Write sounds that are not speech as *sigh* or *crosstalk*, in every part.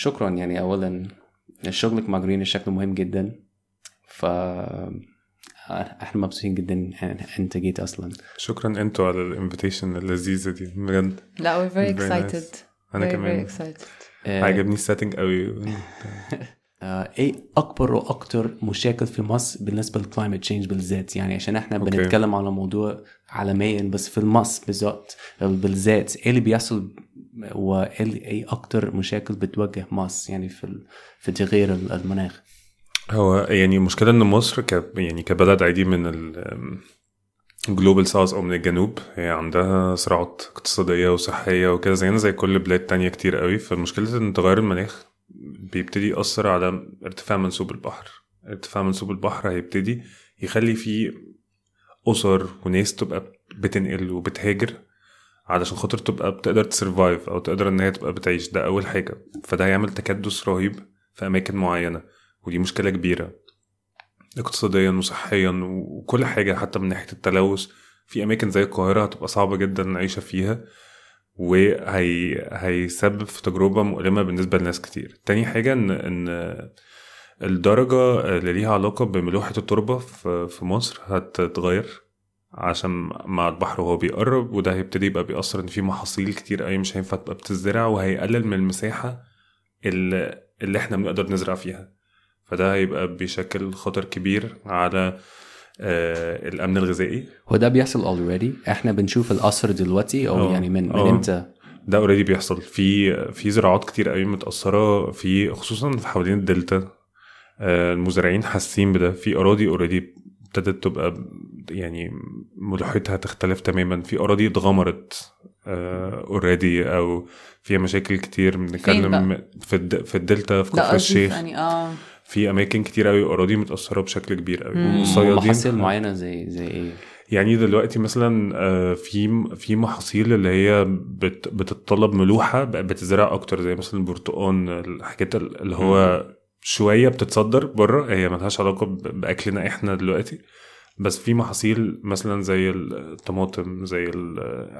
شكرا يعني اولا شغلك مع Green شكله مهم جدا ف إحنا مبسوطين جدا أنت جيت أصلا. شكرا أنتوا على ال invitation اللذيذة دي بجد. لا Very excited nice. أنا very, كمان. very آه، عجبني ال setting قوي. *laughs* آه، إيه أكبر وأكتر مشاكل في مصر بالنسبة لل climate change بالذات؟ يعني عشان إحنا okay. بنتكلم على موضوع عالميا بس في مصر بالذات بالذات إيه اللي بيحصل وايه إيه أكتر مشاكل بتواجه مصر يعني في في تغيير ال- المناخ. هو يعني المشكلة إن مصر ك يعني كبلد عادي من ال جلوبال ساوث أو من الجنوب هي عندها صراعات اقتصادية وصحية وكده زينا زي كل بلاد تانية كتير قوي. فالمشكلة إن تغير المناخ بيبتدي يأثر على ارتفاع منسوب البحر. ارتفاع منسوب البحر هيبتدي يخلي فيه أسر وناس تبقى بتنقل وبتهاجر. علشان خاطر تبقى بتقدر تسرفايف أو تقدر إن هي تبقى بتعيش. ده أول حاجة. فده هيعمل تكدس رهيب في أماكن معينة. ودي مشكلة كبيرة. اقتصاديا وصحيا وكل حاجة حتى من ناحية التلوث. في أماكن زي القاهرة هتبقى صعبة جدا العيشة فيها. وهي هيسبب في تجربة مؤلمة بالنسبة لناس كتير. تاني حاجة إن إن الدرجة اللي ليها علاقة بملوحة التربة في في مصر هتتغير. عشان مع البحر وهو بيقرب وده هيبتدي يبقى بيأثر إن في محاصيل كتير أوي مش هينفع تبقى بتزرع وهيقلل من المساحة اللي, اللي إحنا بنقدر نزرع فيها. فده هيبقى بيشكل خطر كبير على آه الأمن الغذائي. وده بيحصل already. إحنا بنشوف الاثر دلوقتي أو آه، يعني من من آه. إمتى؟ ده already بيحصل. في في زراعات كتير قوي متأثرة في خصوصا في حوالين الدلتا. آه، المزارعين حاسين بده. في أراضي already ابتدت تبقى يعني ملوحتها تختلف تماما. في أراضي اتغمرت already أو فيها مشاكل كتير. بنتكلم في الد... في الدلتا في كفر الشيخ. يعني آه. في أماكن كتير قوي أراضي متأثرة بشكل كبير قوي مم. محاصيل معينة زي زي إيه؟ يعني دلوقتي مثلا آه، في في محاصيل اللي هي بت بتتطلب ملوحة بقى بتزرع أكتر زي مثلا البرتقال الحاجات اللي هو شوية بتتصدر بره هي ملهاش علاقة بأكلنا إحنا دلوقتي. بس في محاصيل مثلا زي الطماطم زي ال-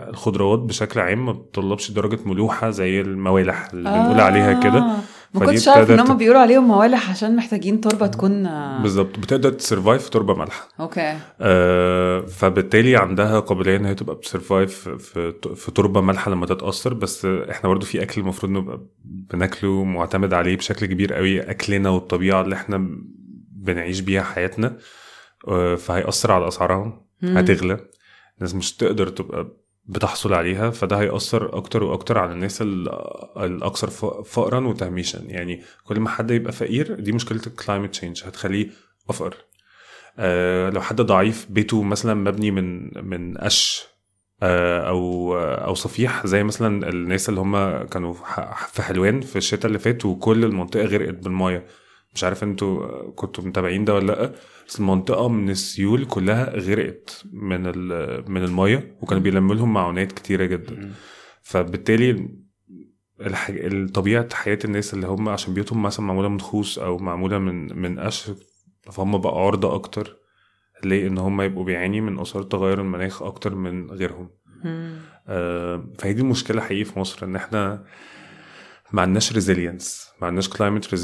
الخضروات بشكل عام ما بتطلبش درجة ملوحة زي الموالح اللي بنقول عليها كده. ما كنتش عارف إن هم بيقولوا عليهم موالح عشان محتاجين تربة تكون بالظبط. بتقدر تـ survive في تربة مالحة. okay. آه، فبالتالي عندها قابلية إن هي تبقى بتـ survive في في تربة مالحة لما تتأثر. بس إحنا برضو في أكل المفروض نبقى بناكله معتمد عليه بشكل كبير قوي أكلنا والطبيعة اللي إحنا بنعيش بيها حياتنا. آه، فهيأثر على اسعارها. هتغلى. الناس مش تقدر تبقى بتحصل عليها فده هيأثر أكتر وأكتر على الناس ال- الأكثر فقرا وتهميشا. يعني كل ما حد يبقى فقير دي مشكلة ال climate change هتخليه أفقر آه لو حد ضعيف بيته مثلا مبني من من قش آه أو أو صفيح زي مثلا الناس اللي هم كانوا في حلوان في الشتاء اللي فات وكل المنطقة غرقت بالمية. مش عارف أنتوا كنتوا متابعين ده ولا لأ بس المنطقة من السيول كلها غرقت من من المية وكانوا بيلموا لهم معونات كتيرة جدا فبالتالي. طبيعه حياة الناس اللي هم عشان بيوتهم مثلا معمولة من خوص أو معمولة من من قش فهم بقى عرضة أكتر ليه إن هم يبقوا بيعاني من آثار تغير المناخ أكتر من غيرهم. آه، فهي دي المشكلة حقيقي في مصر إن إحنا ما عندناش resilience ما عندناش climate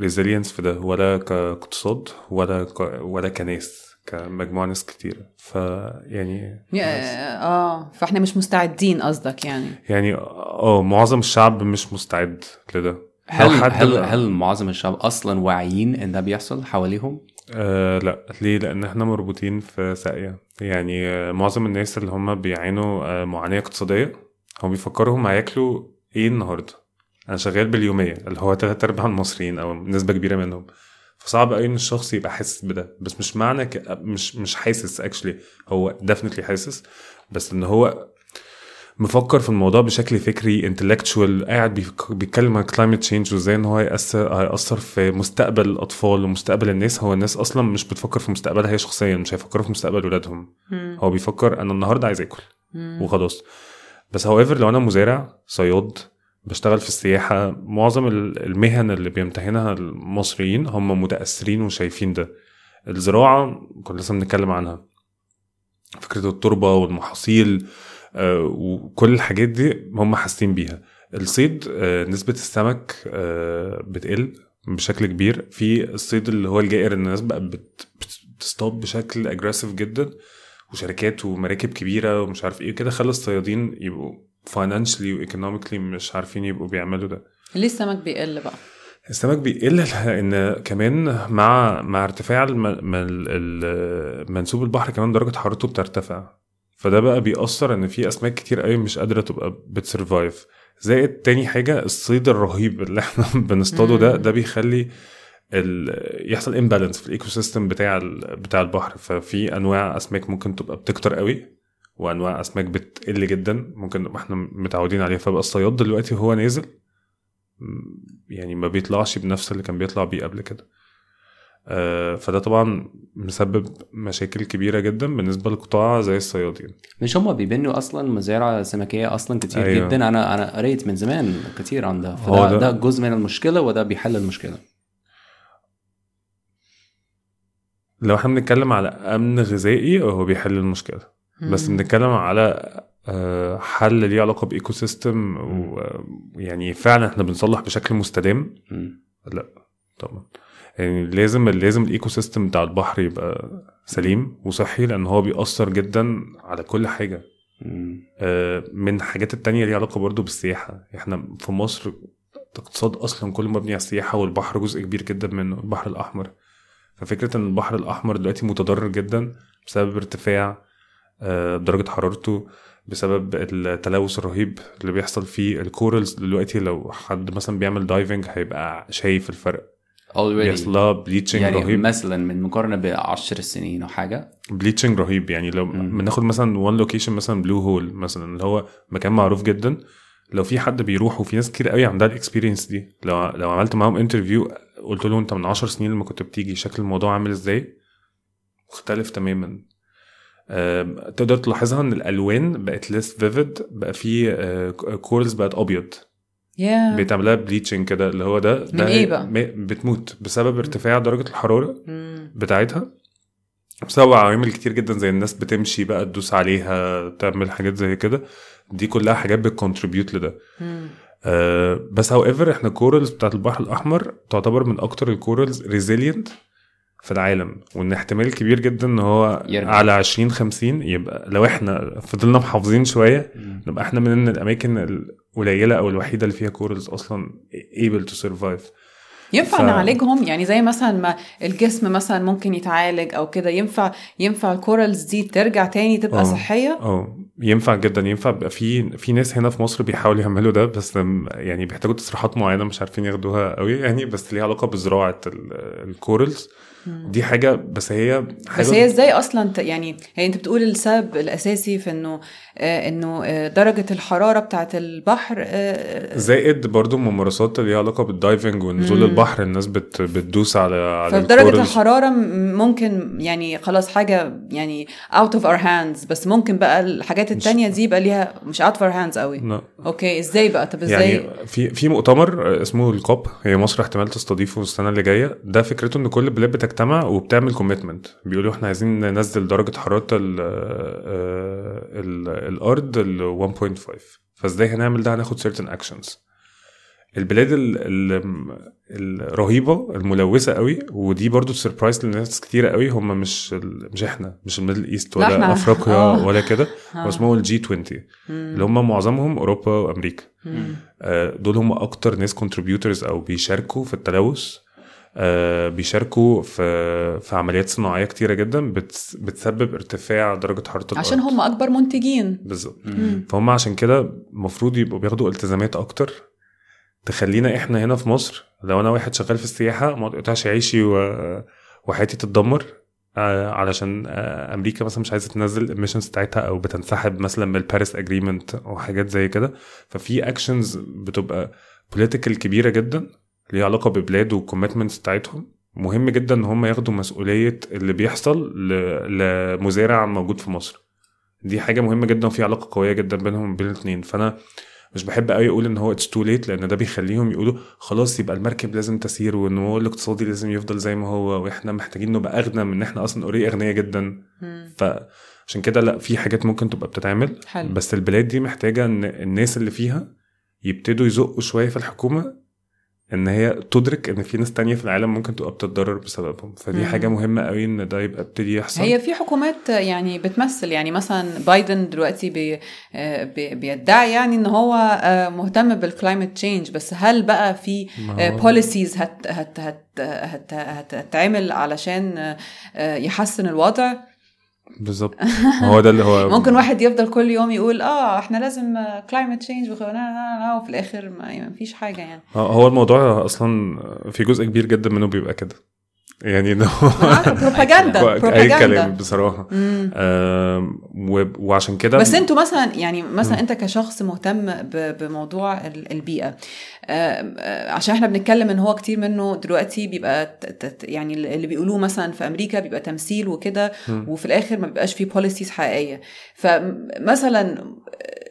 resilience في ده. ولا كاقتصاد ولا ك... ولا كناس كمجموعة ناس كتيرة. فيعني آه. فإحنا مش مستعدين قصدك يعني. يعني آه معظم الشعب مش مستعد لده. هل هل هل معظم الشعب أصلا واعيين إن ده بيحصل حواليهم؟ آه لا. ليه؟ لأن إحنا مربوطين في ساقية. يعني آه معظم الناس اللي هم بيعانوا آه معاناة اقتصادية هم بيفكروا هم هياكلوا إيه النهاردة؟ أنا شغال باليومية اللي هو تلات أرباع المصريين أو نسبة كبيرة منهم. فصعب قوي إن الشخص يبقى حاسس بده بس مش معنى ك... مش مش حاسس actually هو definitely حاسس. بس إن هو مفكر في الموضوع بشكل فكري intellectual قاعد بيتكلم عن climate change وإزاي إن هو هيأثر هيأثر في مستقبل الأطفال ومستقبل الناس. هو الناس أصلا مش بتفكر في مستقبلها هي شخصيا مش هيفكروا في مستقبل ولادهم. هو بيفكر أنا النهارده عايز آكل. وخلاص. بس هاويفر لو أنا مزارع صياد بشتغل في السياحة. معظم ال- المهن اللي بيمتهنها المصريين هم متأثرين وشايفين ده. الزراعة كنا لسه بنتكلم عنها. فكرة التربة والمحاصيل آه، وكل الحاجات دي هم حاسين بيها. الصيد آه، نسبة السمك آه، بتقل بشكل كبير. في الصيد اللي هو الجائر الناس بقى بت- بتصطاد بشكل aggressive جدا وشركات ومراكب كبيرة ومش عارف إيه كده خلى الصيادين يبقوا financially و economically مش عارفين يبقوا بيعملوا ده. ليه السمك بيقل بقى؟ السمك بيقل لأن كمان مع مع ارتفاع منسوب البحر كمان درجة حرارته بترتفع. فده بقى بيأثر إن في أسماك كتير قوي مش قادرة تبقى بتـ survive زائد تاني حاجة الصيد الرهيب اللي إحنا *laughs* بنصطاده ده. ده بيخلي ال... يحصل imbalance في ال ecosystem بتاع ال... بتاع البحر. ففي أنواع أسماك ممكن تبقى بتكتر قوي. وأنواع أسماك بتقل جدا. ممكن إحنا متعودين عليها فبقى الصياد دلوقتي هو نازل. يعني ما بيطلعش بنفس اللي كان بيطلع بيه قبل كده. آه، فده طبعا مسبب مشاكل كبيرة جدا بالنسبة لقطاع زي الصيادين مش هم بيبنوا أصلا مزارع سمكية أصلا كتير أيوة. جدا. أنا أنا قريت من زمان كتير عن ده. فده ده- ده جزء من المشكلة وده بيحل المشكلة. لو إحنا بنتكلم على أمن غذائي هو بيحل المشكلة. بس. بنتكلم على آه، حل ليه علاقة ب ecosystem ويعني فعلا إحنا بنصلح بشكل مستدام مم. طبعا يعني لازم لازم ال ecosystem بتاع البحر يبقى سليم وصحي لأن هو بيأثر جدا على كل حاجة. آه، من الحاجات التانية ليها علاقة برضو بالسياحة إحنا في مصر الاقتصاد أصلا كله مبني على السياحة والبحر جزء كبير جدا منه البحر الأحمر ففكرة إن البحر الأحمر دلوقتي متضرر جدا بسبب ارتفاع آه، درجه حرارته بسبب التلوث الرهيب اللي بيحصل فيه ال corals دلوقتي. لو حد مثلا بيعمل diving هيبقى شايف الفرق. بيحصل already لها bleaching يعني رهيب. مثلا من مقارنة بعشر سنين أو حاجة. bleaching رهيب. يعني لو. بناخد مثلا one location مثلا Blue Hole مثلا اللي هو مكان معروف جدا. لو في حد بيروح وفي ناس كتير قوي عندها ال experience دي. لو لو عملت معاهم interview قلت له انت من 10 سنين لما كنت بتيجي شكل الموضوع عامل إزاي؟ مختلف تماما. تقدر تلاحظها إن الألوان بقت less vivid بقى في corals بقت أبيض. يا بيتعمل لها bleaching كده اللي هو ده ده إيه بقى؟ بتموت بسبب ارتفاع درجة الحرارة. بتاعتها. بسبب عوامل كتير جدا زي الناس بتمشي بقى تدوس عليها تعمل حاجات زي كده. دي كلها حاجات بت contribute لده. آه بس however إحنا ال corals بتاعت البحر الأحمر تعتبر من أكتر ال corals resilient في العالم وإن احتمال كبير جدا إن هو يرجع. على 20 50 يبقى لو إحنا فضلنا محافظين شوية مم. نبقى إحنا من الأماكن القليلة أو الوحيدة اللي فيها corals أصلا able to survive ينفع ف- نعالجهم يعني زي مثلا ما الجسم مثلا ممكن يتعالج أو كده ينفع ينفع ال corals دي ترجع تاني تبقى آه. صحية آه ينفع جدا ينفع بيبقى في في ناس هنا في مصر بيحاولوا يعملوا ده بس يعني بيحتاجوا تصريحات معينة مش عارفين ياخدوها قوي يعني بس ليها علاقة بزراعة ال- ال corals دي حاجة بس هي حاجة بس هي إزاي أصلا يعني هي انت بتقول السبب الأساسي في إنه إنه آه درجة الحرارة بتاعت البحر آه زائد برضو ممارسات اللي ليها علاقة بال diving ونزول مم. البحر الناس بت بتدوس على على. الحرارة م- ممكن يعني خلاص حاجة يعني out of our hands بس ممكن بقى الحاجات التانية دي يبقى ليها مش out of our hands قوي لا. okay إزاي بقى طب إزاي يعني في في مؤتمر اسمه ال COP هي مصر احتمال تستضيفه السنة اللي جاية ده فكرته إن كل البلاد بتجتمع وبتعمل commitment بيقولوا إحنا عايزين ننزل درجة حرارة ال الأرض ل 1.5 فازاي هنعمل ده؟ هناخد certain actions. البلاد ال ال الرهيبة الملوثة قوي ودي برضو surprise لناس كتيرة قوي. هم مش ال- مش إحنا مش ال Middle East لا، ولا احنا- أفريقيا آه. ولا كده. *laughs* آه. هو اسمه ال G 20 اللي هم معظمهم أوروبا وأمريكا. آه، دول هم أكتر ناس contributors أو بيشاركوا في التلوث. آه، بيشاركوا في في عمليات صناعية كتيرة جدا بتس- بتسبب ارتفاع درجة حرارة الأرض. عشان هم أكبر منتجين. بالظبط. فهم عشان كده المفروض يبقوا بياخدوا التزامات أكتر. تخلينا إحنا هنا في مصر لو أنا واحد شغال في السياحة ما اقطعش عيشي و... وحياتي تتدمر آه، علشان آه، أمريكا مثلا مش عايزة تنزل ال emissions بتاعتها أو بتنسحب مثلا من ال Paris Agreement أو حاجات زي كده. ففي actions بتبقى political كبيرة جدا. ليها علاقة ببلاد وال commitments بتاعتهم مهم جدا إن هم ياخدوا مسؤولية اللي بيحصل. لمزارع موجود في مصر دي حاجة مهمة جدا وفي علاقة قوية جدا بينهم وبين الاثنين فأنا مش بحب قوي أقول إن هو it's too late لأن ده بيخليهم يقولوا خلاص يبقى المركب لازم تسير وإن هو الاقتصادي لازم يفضل زي ما هو وإحنا محتاجين نبقى أغنى من إن إحنا أصلا already اغنياء جدا. فعشان كده لأ في حاجات ممكن تبقى بتتعمل حلو. بس البلاد دي محتاجة إن الناس اللي فيها يبتدوا يزقوا شوية في الحكومة إن هي تدرك إن في ناس تانية في العالم ممكن تبقى بتتضرر بسببهم. فدي مم. حاجة مهمة قوي إن ده يبقى ابتدي يحصل. هي في حكومات يعني بتمثل يعني مثلا بايدن دلوقتي بي آه، بي- بيدعي يعني إن هو آه، مهتم بال climate change بس هل بقى في policies هت هت هت هت هت هتتعمل علشان آه، آه، يحسن الوضع؟ بالظبط. هو ده اللي هو *laughs* ممكن واحد يفضل كل يوم يقول آه إحنا لازم climate change وفي الآخر ما فيش حاجة يعني. آه، هو الموضوع أصلا في جزء كبير جدا منه بيبقى كده. يعني إنه أنا عارفة، بروباجندا أي بروباجندا كلام بصراحة. وعشان كده بس أنتوا مثلا يعني مثلا مم. انت كشخص مهتم بموضوع ال- البيئة. آه، آه، عشان إحنا بنتكلم ان هو كتير منه دلوقتي بيبقى يعني اللي بيقولوه مثلا في أمريكا بيبقى تمثيل وكده. وفي الآخر ما بيبقاش فيه policies حقيقية. فمثلا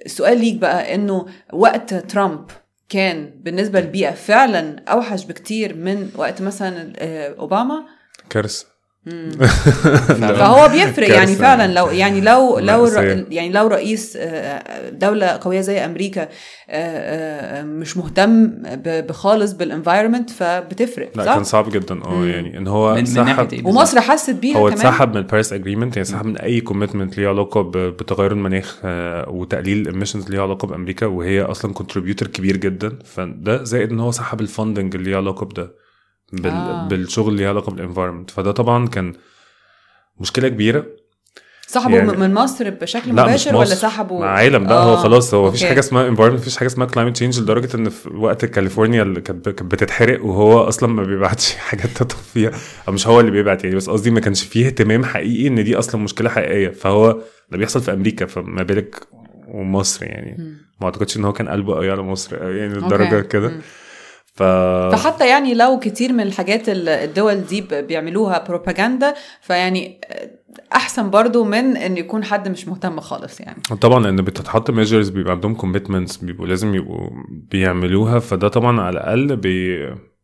السؤال ليك بقى انه وقت ترامب كان بالنسبة للبيئه فعلا أوحش بكتير من وقت مثلا آه، أوباما كارثة. *laughs* فهو بيفرق يعني. فعلا لو يعني لو لو. يعني لو رئيس آه، دولة قوية زي أمريكا آه، آه، مش مهتم بخالص بال environment فبتفرق لا صح؟ كان صعب جدا آه. يعني إن هو من, من سحب ناحية إيه بالظبط؟ ومصر حست بيها هو اتسحب من ال Paris Agreement يعني سحب من أي commitment ليه علاقة بتغير المناخ آه، وتقليل ال emissions ليه علاقة بأمريكا وهي أصلا contributor كبير جدا فده زائد إن هو سحب ال funding اللي ليه علاقة بده بال... آه. بالشغل اللي علاقة بال environment فده طبعا كان مشكلة كبيرة سحبوا يعني- من مصر بشكل مباشر ولا. سحبوا مع عالم بقى هو آه، خلاص هو مفيش. حاجة اسمها environment مفيش حاجة اسمها climate change لدرجة إن في وقت كاليفورنيا اللي كانت بتتحرق وهو أصلا ما بيبعتش *laughs* حاجات تطفيها أو مش هو اللي بيبعت يعني بس قصدي ما كانش فيه اهتمام حقيقي إن دي أصلا مشكلة حقيقية فهو ده بيحصل في أمريكا فما بالك ومصر يعني مم. ما أعتقدش إن هو كان قلبه قوي على مصر يعني. لدرجة كده. ف فحتى يعني لو كتير من الحاجات ال- الدول دي بيعملوها بروباجندا فيعني أحسن برضو من إن يكون حد مش مهتم خالص يعني. طبعا لأن بتتحط measures بيبقى عندهم commitments بيبقوا لازم يبقوا بيعملوها فده طبعا على الأقل بي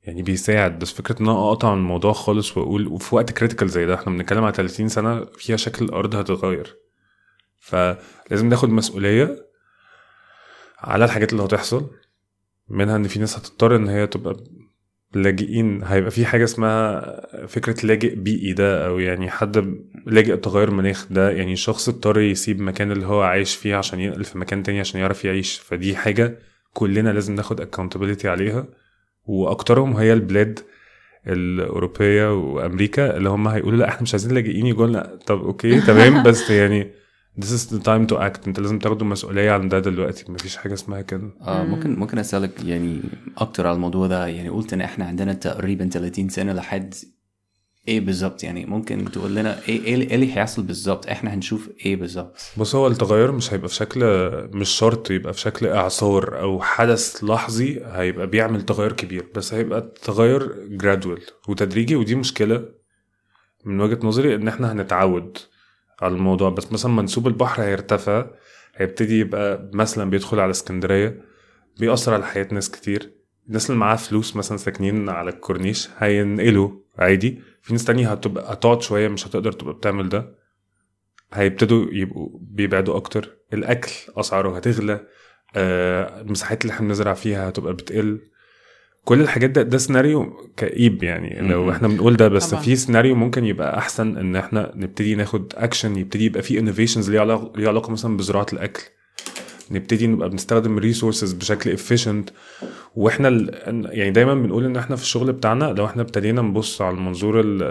يعني بيساعد. بس فكرة إن أنا أقطع عن الموضوع خالص وأقول وفي وقت critical زي ده إحنا بنتكلم على 30 سنة فيها شكل الأرض هتتغير. فلازم ناخد مسؤولية على الحاجات اللي هتحصل. منها إن في ناس هتضطر إن هي تبقى لاجئين. هيبقى في حاجة اسمها فكرة لاجئ بيئي ده أو يعني حد لاجئ تغير مناخ ده. يعني شخص اضطر يسيب المكان اللي هو عايش فيه عشان ينقل في مكان تاني عشان يعرف يعيش. فدي حاجة كلنا لازم ناخد accountability عليها. وأكترهم هي البلاد الأوروبية وأمريكا اللي هم هيقولوا لا إحنا مش عايزين لاجئين. يقولوا لنا طب أوكي تمام. *laughs* بس يعني this is the time to act. انت لازم تاخدوا مسؤولية عن ده دلوقتي. مفيش حاجة اسمها كده. آه مم. ممكن ممكن أسألك يعني أكتر على الموضوع ده. يعني قلت إن إحنا عندنا تقريبا 30 سنة لحد إيه بالظبط؟ يعني ممكن تقول لنا إيه إيه اللي- إيه اللي هيحصل بالظبط؟ إحنا هنشوف إيه بالظبط؟ بص هو التغير مش هيبقى في شكل مش شرط يبقى في شكل إعصار أو حدث لحظي هيبقى بيعمل تغير كبير. بس هيبقى تغير جرادوال وتدريجي ودي مشكلة من وجهة نظري إن إحنا هنتعود. على الموضوع. بس مثلا منسوب البحر هيرتفع هيبتدي يبقى مثلا بيدخل على اسكندرية بيأثر على حياة ناس كتير. الناس اللي معاها فلوس مثلا ساكنين على الكورنيش هينقلوا عادي. في ناس تانية هتبقى هتقعد شوية مش هتقدر تبقى بتعمل ده. هيبتدوا يبقوا بيبعدوا أكتر. الأكل أسعاره هتغلى آه، المساحات اللي إحنا بنزرع فيها هتبقى بتقل. كل الحاجات ده ده سيناريو كئيب يعني. لو. إحنا بنقول ده بس طبعاً. في سيناريو ممكن يبقى أحسن إن إحنا نبتدي ناخد اكشن يبتدي يبقى في innovations ليها علاقه ليها علاقة مثلا بزراعة الأكل. نبتدي نبقى بنستخدم resources بشكل efficient وإحنا ال- يعني دايما بنقول إن إحنا في الشغل بتاعنا لو إحنا ابتدينا نبص على المنظور ال-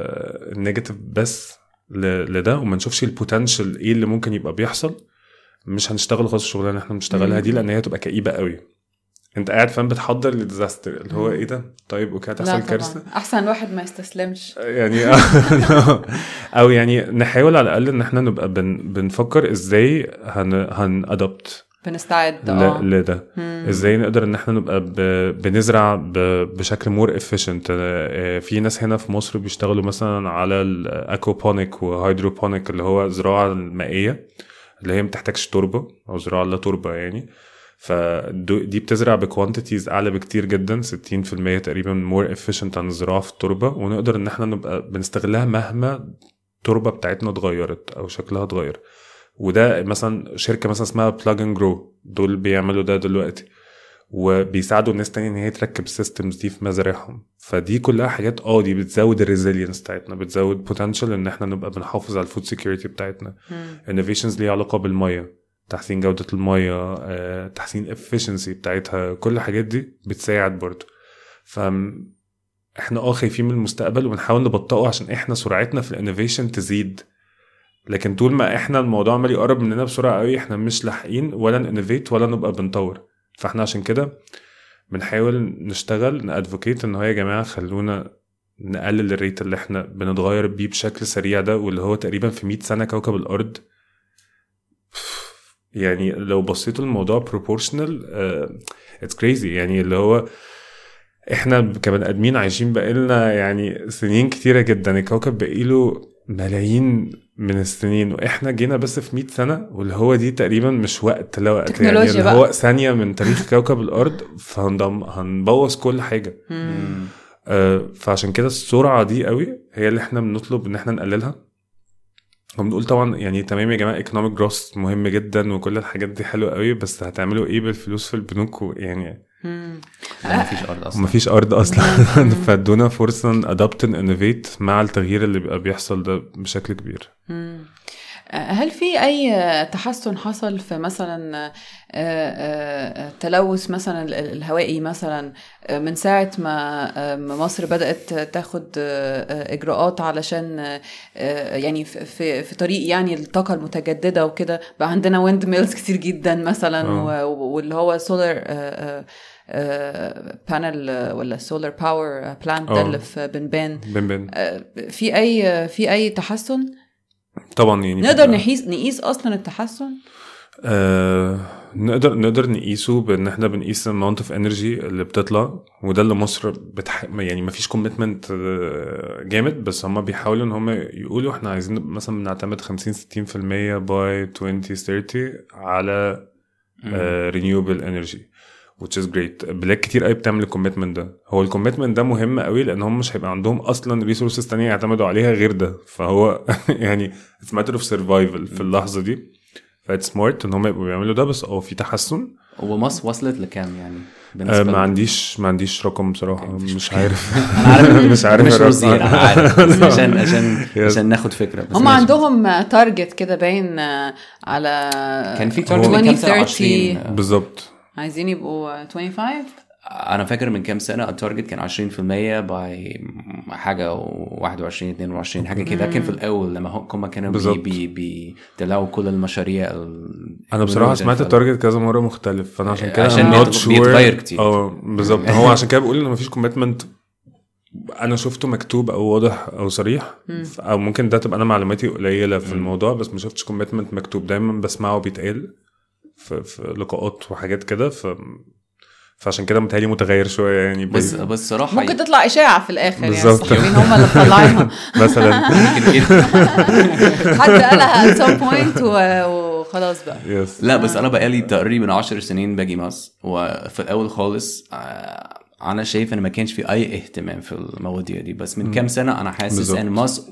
ال negative بس ل- لده وما نشوفش ال potential إيه اللي ممكن يبقى بيحصل مش هنشتغل خالص الشغلانة اللي إحنا بنشتغلها دي لأن هي هتبقى كئيبة قوي. انت قاعد فاهم بتحضر لل disaster اللي هو. إيه ده؟ طيب okay هتحصل كارثة؟ أحسن الواحد ما يستسلمش. يعني *laughs* أو يعني نحاول على الأقل إن إحنا نبقى بن بنفكر إزاي هن هن adapt بنستعد آه. لده. إزاي نقدر إن إحنا نبقى ب... بنزرع ب... بشكل more efficient في ناس هنا في مصر بيشتغلوا مثلا على ال aquaponic و hydroponic اللي هو الزراعة المائية اللي هي ما بتحتاجش تربه أو زراعة لا تربه يعني. فدي بتزرع ب quantities أعلى بكتير جدا 60% تقريبا more efficient عن الزراعه في التربه ونقدر إن إحنا نبقى بنستغلها مهما التربه بتاعتنا اتغيرت أو شكلها اتغير. وده مثلا شركة مثلا اسمها Plug and Grow دول بيعملوا ده دلوقتي. وبيساعدوا الناس تانية إن هي تركب ال systems دي في مزارعهم. فدي كلها حاجات آه دي بتزود ال resilience بتاعتنا بتزود potential إن إحنا نبقى بنحافظ على ال food security بتاعتنا. innovations ليها علاقة بالمية. تحسين جودة المية آه، تحسين ال efficiency بتاعتها كل الحاجات دي بتساعد برضه ف إحنا آه خايفين من المستقبل وبنحاول نبطئه عشان إحنا سرعتنا في ال innovation تزيد. لكن طول ما إحنا الموضوع عمال يقرب مننا بسرعة قوي إحنا مش لاحقين ولا ن innovate ولا نبقى بنطور. فاحنا عشان كده بنحاول نشتغل ن advocate إن هو يا جماعة خلونا نقلل ال rate اللي إحنا بنتغير بيه بشكل سريع ده واللي هو تقريبا في 100 سنة كوكب الأرض. يعني لو بصيتوا الموضوع proportional it's crazy يعني اللي هو إحنا كبني آدمين عايشين بقالنا يعني سنين كتيرة جدا. الكوكب بقيله ملايين من السنين. وإحنا جينا بس في 100 سنة واللي هو دي تقريبا مش وقت لا وقت. يعني اللي بقى. هو ثانية من تاريخ كوكب الأرض فهنبوظ كل حاجة. آه، فعشان كده السرعة دي قوي هي اللي إحنا بنطلب إن إحنا نقللها. وبنقول طبعا يعني تمام يا جماعة economic growth مهم جدا وكل الحاجات دي حلوة قوي بس هتعملوا إيه بالفلوس في البنوك؟ و- يعني مم. لا مفيش أرض أصلا. مفيش أرض أصلا. *laughs* فادونا فرصة adapt innovate مع التغيير اللي بيبقى بيحصل ده بشكل كبير. مم. هل في أي تحسن حصل في مثلا آه، آه، تلوث مثلا ال- الهوائي مثلا آه، من ساعة ما مصر بدأت تاخد إجراءات علشان يعني في- في طريق يعني الطاقة المتجددة وكده بقى عندنا windmills *laughs* كتير جدا مثلا واللي هو solar panel ولا solar power plant ده. اللي في بنبان بن بن آه، في أي في أي تحسن؟ طبعا يعني نقدر نقيس نقيس أصلا التحسن؟ آه نقدر نقدر نقيسه بإن إحنا بنقيس ال amount of energy اللي بتطلع وده اللي مصر بتح... يعني ما فيش commitment جامد بس هم بيحاولوا إن هم يقولوا إحنا عايزين مثلا بنعتمد 50 60% by 2030 على renewable energy which is great. بلاد كتير قوي بتعمل ال commitment ده. هو ال commitment ده مهم قوي لأن هم مش هيبقى عندهم أصلا resources تانية يعتمدوا عليها غير ده. فهو *laughs* يعني it's matter of survival في اللحظة دي. ف it's smart إن هم يبقوا بيعملوا ده بس آه في تحسن. ومصر وصلت لكام يعني آه بالنسبة ما؟ عنديش ما عنديش رقم بصراحة. مش. عارف. *laughs* أنا عارف *laughs* مش عارف مش أنا عارف. عشان عشان Yes. عشان ناخد فكرة. بس هم. عندهم target كده باين آه، على كان في target من كام سنه 2030 20 بالظبط. عايزين يبقوا 25 أنا فاكر من كام سنة ال target كان 20% by حاجة 21 22 حاجة كده. كان في الأول لما هم كانوا بي بالظبط. بي بيدلعوا كل المشاريع ال- أنا بصراحة سمعت ال target كذا مرة مختلف. فأنا عشان كده عشان بيت- sure. بيتغير كتير. آه بالظبط. هو عشان كده بقول إن مفيش commitment أنا شفته مكتوب أو واضح أو صريح. أو ممكن ده تبقى أنا معلوماتي قليلة في الموضوع بس ما شفتش commitment مكتوب. دايما بسمعه بيتقال في, في لقاءات وحاجات كده ف فعشان كده متهيألي متغير شوية يعني. بس بس صراحة ممكن تطلع إشاعة في الآخر يعني. بالظبط. الصحفيين هم اللي مطلعينها *laughs* مثلا. *laughs* حد قالها some point و- وخلاص بقى. yes لا بس أنا بقالي تقريبا 10 سنين باجي مصر وفي الأول خالص آه، أنا شايف إن ما كانش في أي اهتمام في المواضيع دي بس من كام سنة أنا حاسس بالظبط. ان مصر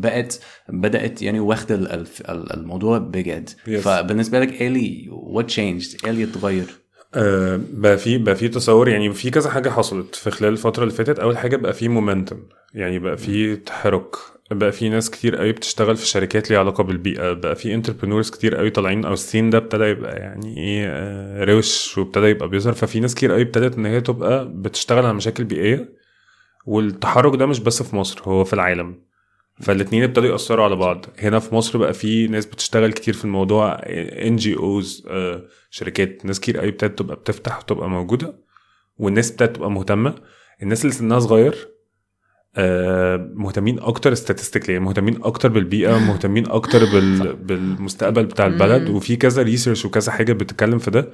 بقت بدأت يعني واخدة ال- ال- الموضوع بجد. Yes. فبالنسبة لك like what changed إيه اللي اتغير؟ آه، بقى في بقى في تصور يعني في كذا حاجة حصلت في خلال الفترة اللي فاتت. أول حاجة بقى في momentum يعني بقى في تحرك. بقى في ناس كتير قوي بتشتغل في شركات ليها علاقة بالبيئة بقى في entrepreneurs كتير قوي طالعين أو ال scene ده ابتدى يبقى يعني إيه آه، روش وابتدى يبقى بيظهر. ففي ناس كتير قوي ابتدت إن هي تبقى بتشتغل على مشاكل بيئية والتحرك ده مش بس في مصر هو في العالم. فالاتنين ابتدوا يأثروا على بعض. هنا في مصر بقى في ناس بتشتغل كتير في الموضوع NGOs شركات. ناس كتير قوي ابتدت تبقى بتفتح وتبقى موجودة والناس ابتدت تبقى مهتمة. الناس اللي سنها صغير مهتمين أكتر statistically يعني مهتمين أكتر بالبيئة *laughs* مهتمين أكتر بال... بالمستقبل بتاع البلد. وفي كذا research وكذا حاجة بتتكلم في ده.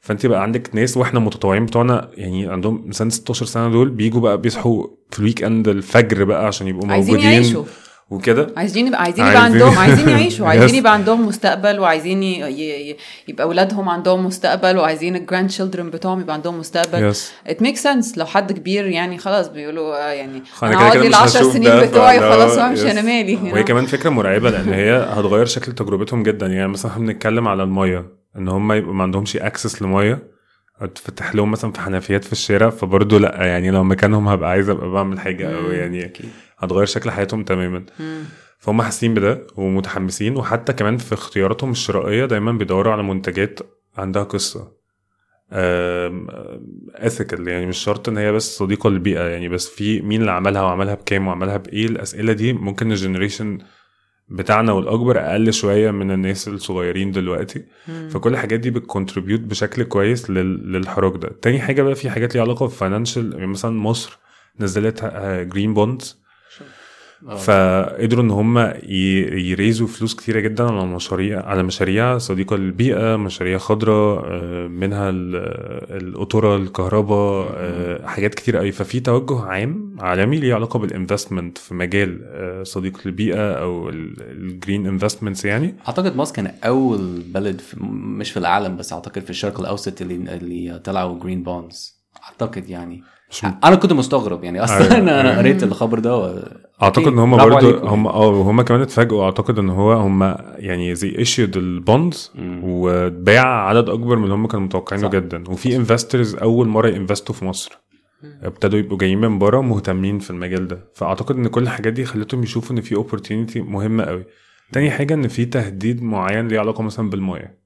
فأنت بقى عندك ناس وإحنا متطوعين بتوعنا يعني عندهم سنه 16 سنة دول بيجوا بقى بيصحوا في ال weekend الفجر بقى عشان يبقوا عايزين موجودين. يعيشوا. وكده؟ عايزين يبقى عايزين يبقى عندهم عايزين يعيشوا *laughs* عايزين. يبقى عندهم مستقبل وعايزين يبقى اولادهم عندهم مستقبل وعايزين ال grandchildren بتوعهم يبقى عندهم مستقبل. yes it makes sense لو حد كبير يعني خلاص بيقولوا آه يعني أنا هقعد العشر هشوف سنين ده، بتوعي خلاص وامشي. أنا مالي وهي. كمان فكرة مرعبة لأن هي هتغير شكل تجربتهم جدا. يعني مثلا إحنا بنتكلم على المية إن هم يبقوا ما عندهمش access لمية. تفتح لهم مثلا في حنفيات في الشارع فبرضه لأ يعني لو مكانهم هبقى عايز أبقى بعمل حاجة أو. يعني هتغير شكل حياتهم تماما مم. فهم حاسين بده ومتحمسين وحتى كمان في اختياراتهم الشرائية دايما بيدوروا على منتجات عندها قصة ethical يعني مش شرط إن هي بس صديقة للبيئة يعني بس في مين اللي عملها وعملها بكام وعملها بإيه الأسئلة دي ممكن ال generation بتاعنا والأكبر أقل شوية من الناس الصغيرين دلوقتي مم. فكل الحاجات دي بت contribute بشكل كويس لل- للحراك ده تاني حاجة بقى في حاجات ليها علاقة ب financial يعني مثلا مصر نزلت green bonds آه. فقدروا إن هم ي raise وا فلوس كتيرة جدا على مشاريع على مشاريع صديقة للبيئة مشاريع خضراء آه، منها ال- القطورة الكهرباء آه، حاجات كتير قوي. ففي توجه عام عالمي ليه علاقة بال investment في مجال آه، صديق للبيئة أو ال green investments يعني. أعتقد مصر كان أول بلد في مش في العالم بس أعتقد في الشرق الأوسط اللي اللي طلعوا green bonds أعتقد يعني. أنا كنت مستغرب يعني. أصلا أيوة. أنا قريت الخبر ده. أعتقد إن هم عليكم. هم آه هم كمان اتفاجئوا. أعتقد إن هو هم يعني زي issued ال bonds. واتباع عدد أكبر من اللي هم كانوا متوقعينه. جدا. وفي investors أول مرة ي invest وا في مصر. ابتدوا يبقوا جايين من بره مهتمين في المجال ده. فأعتقد إن كل الحاجات دي خلتهم يشوفوا إن في opportunity مهمة قوي. تاني حاجة إن في تهديد معين ليه علاقة مثلا بالميه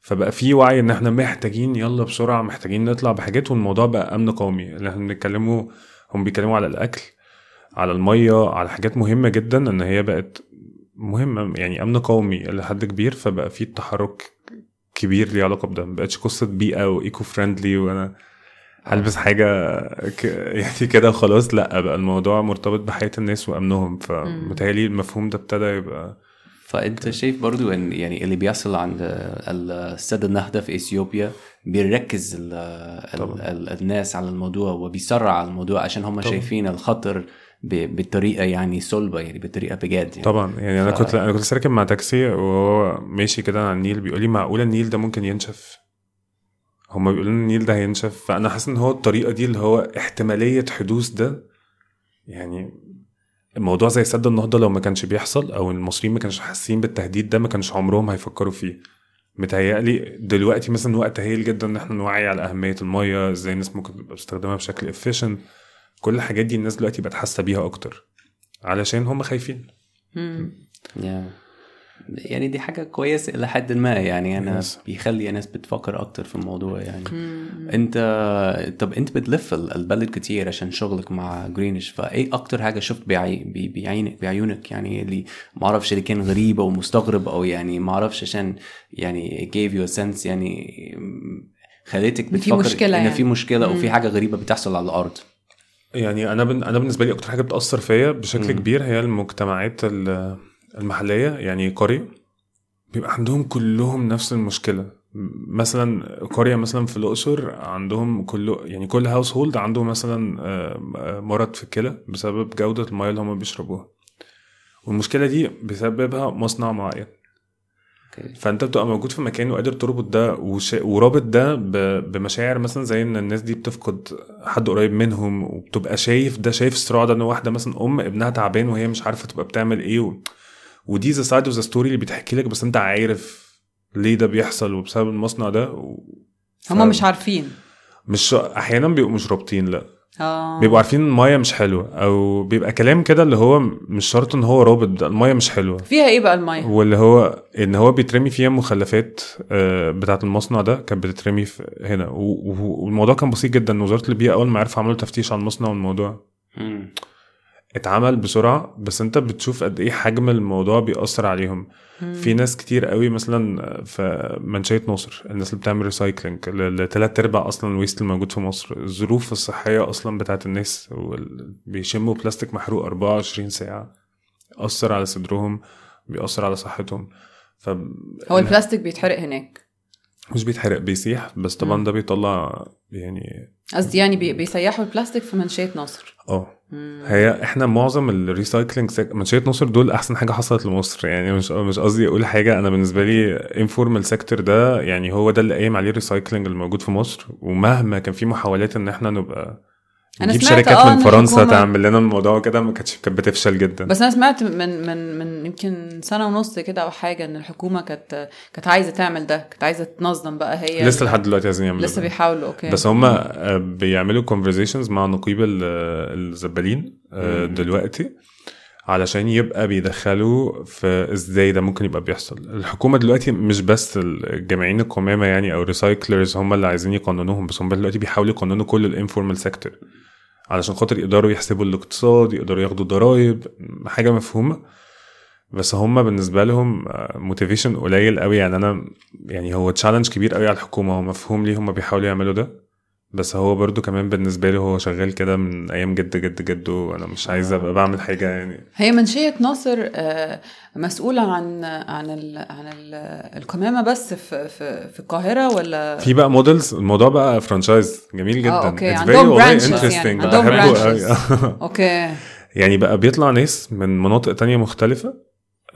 فبقى في وعي إن إحنا محتاجين يلا بسرعة محتاجين نطلع بحاجات والموضوع بقى أمن قومي. اللي إحنا بنتكلموا هم بيتكلموا على الأكل. على المية على حاجات مهمة جدا إن هي بقت مهمة يعني أمن قومي لحد كبير فبقى في تحرك كبير ليه علاقة بده. مبقتش قصة بيئة وايكو فريندلي وأنا هلبس حاجة ك... يعني كده وخلاص. لأ بقى الموضوع مرتبط بحياة الناس وأمنهم. فمتهيألي المفهوم ده ابتدى يبقى فأنت شايف برضو إن يعني اللي بيحصل عند السد النهضة في إثيوبيا بيركز ال ال طبعاً. ال الناس على الموضوع وبيسرع على الموضوع عشان هم طبعاً. شايفين الخطر بطريقة يعني صلبة يعني بطريقة بجد يعني. طبعا يعني أنا ف- كنت أنا كنت راكب مع تاكسي وهو ماشي كده على النيل بيقول لي معقولة النيل ده ممكن ينشف؟ هما بيقولوا لنا النيل ده هينشف. فأنا حاسس إن هو الطريقة دي اللي هو احتمالية حدوث ده يعني الموضوع زي سد النهضة لو ما كانش بيحصل أو المصريين ما كانش حاسين بالتهديد ده ما كانش عمرهم هيفكروا فيه. متهيألي دلوقتي مثلا وقت هايل جدا إن إحنا نوعي على أهمية المية إزاي الناس ممكن تبقى بتستخدمها بشكل efficient. كل الحاجات دي الناس دلوقتي بقت حاسة بيها أكتر علشان هم خايفين. يعني يعني دي حاجة كويسة إلى حد ما يعني أنا Yes. بيخلي الناس بتفكر أكتر في الموضوع يعني مم. أنت طب أنت بتلف ال- البلد كتير عشان شغلك مع Greenish فإيه أكتر حاجة شفت بعي... بي- بعينك بعيونك يعني اللي ما أعرفش اللي كان غريبه ومستغرب أو يعني ما أعرفش عشان يعني gave you a sense يعني خليتك في بتفكر مشكلة إن يعني. في مشكلة أو في. حاجة غريبة بتحصل على الأرض يعني أنا بن... أنا بالنسبة لي أكتر حاجة بتأثر فيا بشكل مم. كبير هي المجتمعات ال- المحلية. يعني قريه بيبقى عندهم كلهم نفس المشكلة. م- مثلا قريه مثلا في الأقصر عندهم كله يعني كل household عنده مثلا آه، مرض في الكلى بسبب جودة الميه اللي هم بيشربوها. والمشكلة دي بسببها مصنع معين. okay. فأنت بتبقى موجود في مكان وقادر تربط ده وش... ورابط ده ب... بمشاعر مثلا زي إن الناس دي بتفقد حد قريب منهم وبتبقى شايف ده شايف الصراع ده إن واحدة مثلا أم ابنها تعبان وهي مش عارفة تبقى بتعمل إيه و... ودي the side of the story اللي بتحكي لك بس أنت عارف ليه ده بيحصل وبسبب المصنع ده و... هم مش عارفين. مش أحيانا بيبقوا مش رابطين لأ. آه. بيبقوا عارفين المايه مش حلوة أو بيبقى كلام كده اللي هو مش شرط إن هو رابط ده المايه مش حلوة. فيها إيه بقى المية؟ واللي هو إن هو بيترمي فيها مخلفات آه، بتاعة المصنع ده كانت بتترمي في هنا. والموضوع كان بسيط جدا وزارة البيئة أول ما عرفوا عملوا تفتيش على المصنع والموضوع. اتعمل بسرعة بس انت بتشوف قد إيه حجم الموضوع بيأثر عليهم. في ناس كتير قوي مثلا في منشيه نصر الناس اللي بتعمل recycling لثلاث أرباع أصلا ال waste الموجود في مصر. الظروف الصحية أصلا بتاعت الناس بيشموا بلاستيك محروق 24 ساعة. اثر على صدرهم بيأثر على صحتهم. ف هو البلاستيك بيتحرق هناك. مش بيتحرق بيسيح بس طبعا. ده بيطلع يعني قصدي يعني بي- بيسيحوا البلاستيك في منشية نصر آه. هي إحنا معظم ال recycling سك... منشية نصر دول أحسن حاجة حصلت لمصر يعني مش مش قصدي أقول حاجة أنا بالنسبة لي informal sector ده يعني هو ده اللي قايم عليه ال recycling اللي موجود في مصر ومهما كان في محاولات إن إحنا نبقى أنا نجيب سمعت شركات آه من فرنسا تعمل لنا الموضوع كده ما كانتش كانت بتفشل جدا بس أنا سمعت من من من يمكن سنة ونص كده أو حاجة إن الحكومة كانت كانت عايزة تعمل ده كانت عايزة تنظم بقى هي لسه لحد دلوقتي عايزين يعملوا لسه. بيحاولوا okay بس هم بيعملوا conversations مع نقيب ال- الزبالين آه،. دلوقتي علشان يبقى بيدخلوا في إزاي ده ممكن يبقى بيحصل الحكومة دلوقتي مش بس الجامعين القمامه يعني أو recyclers هم اللي عايزين يقننوهم بس هم دلوقتي بيحاولوا يقننوا كل ال informal sector علشان خاطر يقدروا يحسبوا الاقتصاد يقدروا ياخدوا ضرائب حاجة مفهومة. بس هم بالنسبة لهم motivation قليل قوي. يعني أنا يعني هو challenge كبير قوي على الحكومة هو مفهوم ليه هم بيحاولوا يعملوا ده. بس هو برضو كمان بالنسبة لي هو شغال كده من أيام جد جد جد وأنا مش عايز أبقى بعمل حاجة يعني هي منشية ناصر آه، مسؤولة عن عن ال عن ال القمامة بس في في في القاهرة ولا في بقى models الموضوع بقى franchise جميل جدا آه، okay. It's very عندهم branches يعني. عندهم. قوي. *laughs* okay يعني بقى بيطلع ناس من مناطق تانية مختلفة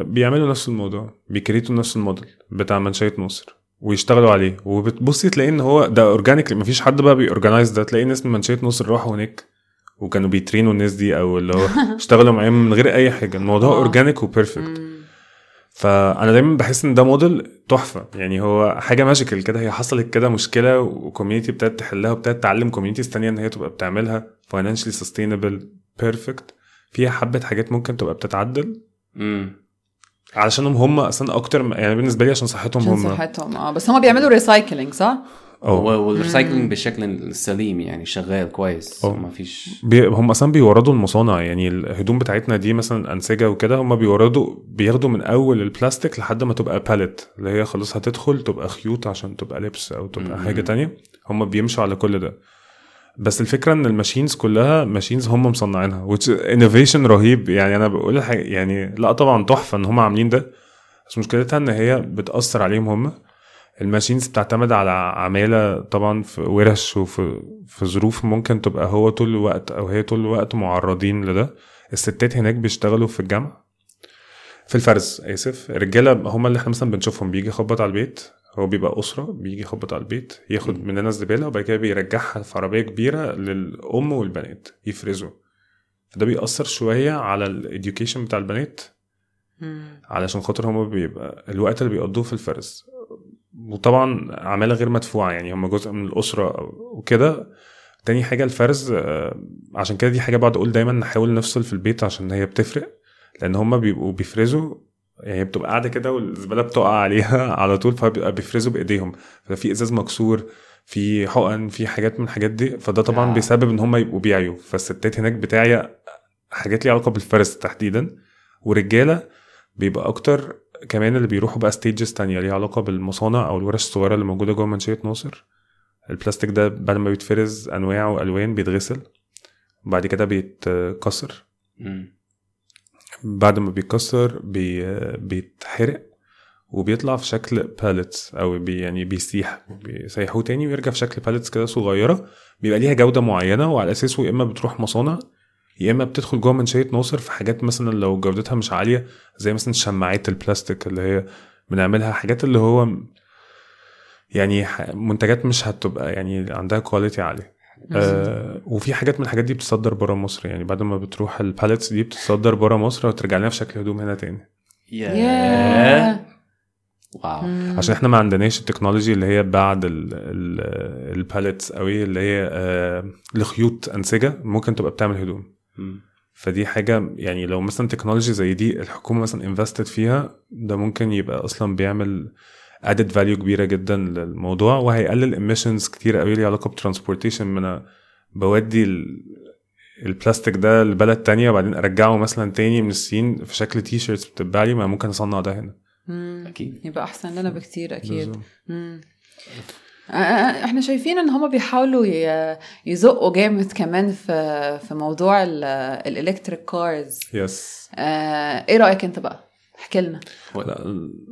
بيعملوا نفس الموضوع بي create وا نفس الموديل بتاع منشية نصر ويشتغلوا عليه. وبتبصي تلاقي إن هو ده organic مفيش حد بقى بي organize ده. تلاقي ناس من منشية نصر راحوا هناك وكانوا بي train وا الناس دي أو اللي هو *laughs* اشتغلوا معاهم من غير أي حاجة. الموضوع آه. organic و perfect مم. فأنا دايما بحس إن ده موديل تحفة. يعني هو حاجة magical كده. هي حصلت كده مشكلة و community ابتدت تحلها وابتدت تعلم communities تانية إن هي تبقى بتعملها. financially sustainable perfect فيها حبة حاجات ممكن تبقى بتتعدل. امم علشانهم هم أصلا أكتر يعني بالنسبة لي عشان صحتهم عشان هم صحتهم آه بس هم بيعملوا recycling صح؟ آه وال recycling بالشكل السليم يعني شغال كويس. ما فيش بي هم أصلا بيوردوا المصانع يعني الهدوم بتاعتنا دي مثلا أنسجة وكده هم بيوردوا بياخدوا من أول البلاستيك لحد ما تبقى pellet اللي هي خلاص هتدخل تبقى خيوط عشان تبقى لبس أو تبقى مم. حاجة تانية هم بيمشوا على كل ده بس الفكرة إن ال machines كلها machines هم مصنعينها innovation رهيب. يعني أنا بقول الحاجة يعني لا طبعا تحفة إن هم عاملين ده بس مشكلتها إن هي بتأثر عليهم هم. ال machines بتعتمد على عمالة طبعا في ورش وفي في ظروف ممكن تبقى هو طول الوقت أو هي طول الوقت معرضين لده. الستات هناك بيشتغلوا في الجمع في الفرز آسف. الرجالة هم اللي إحنا مثلا بنشوفهم بيجي يخبط على البيت. هو بيبقى أسرة بيجي يخبط على البيت ياخد مننا الزباله وبعد كده بيرجعها في عربية كبيرة للأم والبنات يفرزوا. فده بيأثر شوية على الاديوكيشن بتاع البنات. علشان خاطر هما بيبقى الوقت اللي بيقضوه في الفرز. وطبعا عمالة غير مدفوعة يعني هم جزء من الأسرة وكده. تاني حاجة الفرز آه، عشان كده دي حاجة بقعد أقول دايما نحاول نفصل في البيت عشان هي بتفرق. لأن هما بيبقوا بيفرزوا يعني بتبقى قاعدة كده والزبالة بتقع عليها *laughs* على طول فبيبقى بيفرزوا بإيديهم. ففي إزاز مكسور في حقن في حاجات من الحاجات دي. فده طبعا آه. بيسبب إن هم يبقوا بيعيوا. فالستات هناك بتعيا حاجات ليها علاقة بالفرز تحديدا. ورجالة بيبقى أكتر كمان اللي بيروحوا بقى stages تانية ليها علاقة بالمصانع أو الورش الصغيرة اللي موجودة جوه منشية ناصر. البلاستيك ده بعد ما بيتفرز انواع وألوان بيتغسل وبعد كده بيتكسر. مم. بعد ما بيتكسر بي... بيتحرق وبيطلع في شكل pellets أو بي يعني بيسيح بيسيحوه تاني ويرجع في شكل pellets كده صغيرة. بيبقى ليها جودة معينة وعلى أساسه يا إما بتروح مصانع يا إما بتدخل جوه منشيه ناصر في حاجات مثلا لو جودتها مش عالية زي مثلا شماعات البلاستيك اللي هي بنعملها حاجات اللي هو يعني منتجات مش هتبقى يعني عندها quality عالية. آه وفي حاجات من الحاجات دي بتتصدر بره مصر. يعني بعد ما بتروح ال pellets دي بتتصدر بره مصر وترجع لنا في شكل هدوم هنا تاني. ياه. wow. عشان إحنا ما عندناش ال technology اللي هي بعد ال pellets قوي اللي هي آه لخيوط أنسجة ممكن تبقى بتعمل هدوم. فدي حاجة يعني لو مثلا technology زي دي الحكومة مثلا invested فيها ده ممكن يبقى أصلا بيعمل added value كبيرة جدا للموضوع وهيقلل emissions كتير قوي ليها علاقة ب transportation من أنا بودي ال- البلاستيك ده لبلد تانية وبعدين أرجعه مثلا تاني من الصين في شكل t-shirts بتتباع لي ما ممكن أصنع ده هنا. أكيد. يبقى أحسن لنا بكتير أكيد. إحنا شايفين إن هم بيحاولوا يزقوا جامد كمان في في موضوع ال electric cars yes إيه رأيك أنت بقى؟ احكي لنا.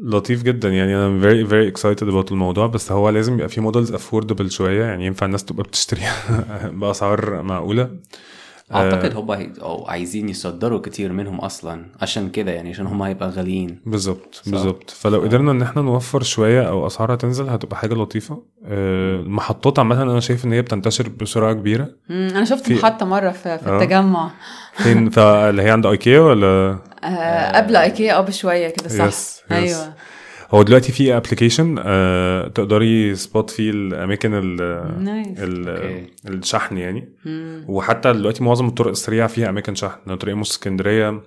لطيف جدا. يعني أنا very very excited about الموضوع بس هو لازم يبقى في models affordable شوية. يعني ينفع الناس تبقى بتشتريها *laughs* بأسعار معقولة. أعتقد هم هي- أو عايزين يصدروا كتير منهم أصلا. عشان كده يعني عشان هم هيبقى غاليين. بالظبط بالظبط. فلو قدرنا إن إحنا نوفر شوية أو اسعارها تنزل هتبقى حاجة لطيفة. آه، المحطات عامة أنا شايف إن هي بتنتشر بسرعة كبيرة. أنا شفت في- محطة مرة في, في آه. التجمع. فين؟ فاللي هي عند أيكيا ولا؟ آه قبل أيكيا آه بشوية كده صح. yes، yes. أيوه. هو دلوقتي في application آه تقدري spot فيه الأماكن ال ال- أوكي. الشحن يعني مم. وحتى دلوقتي معظم الطرق السريعة فيها أماكن شحن طريق مصر اسكندرية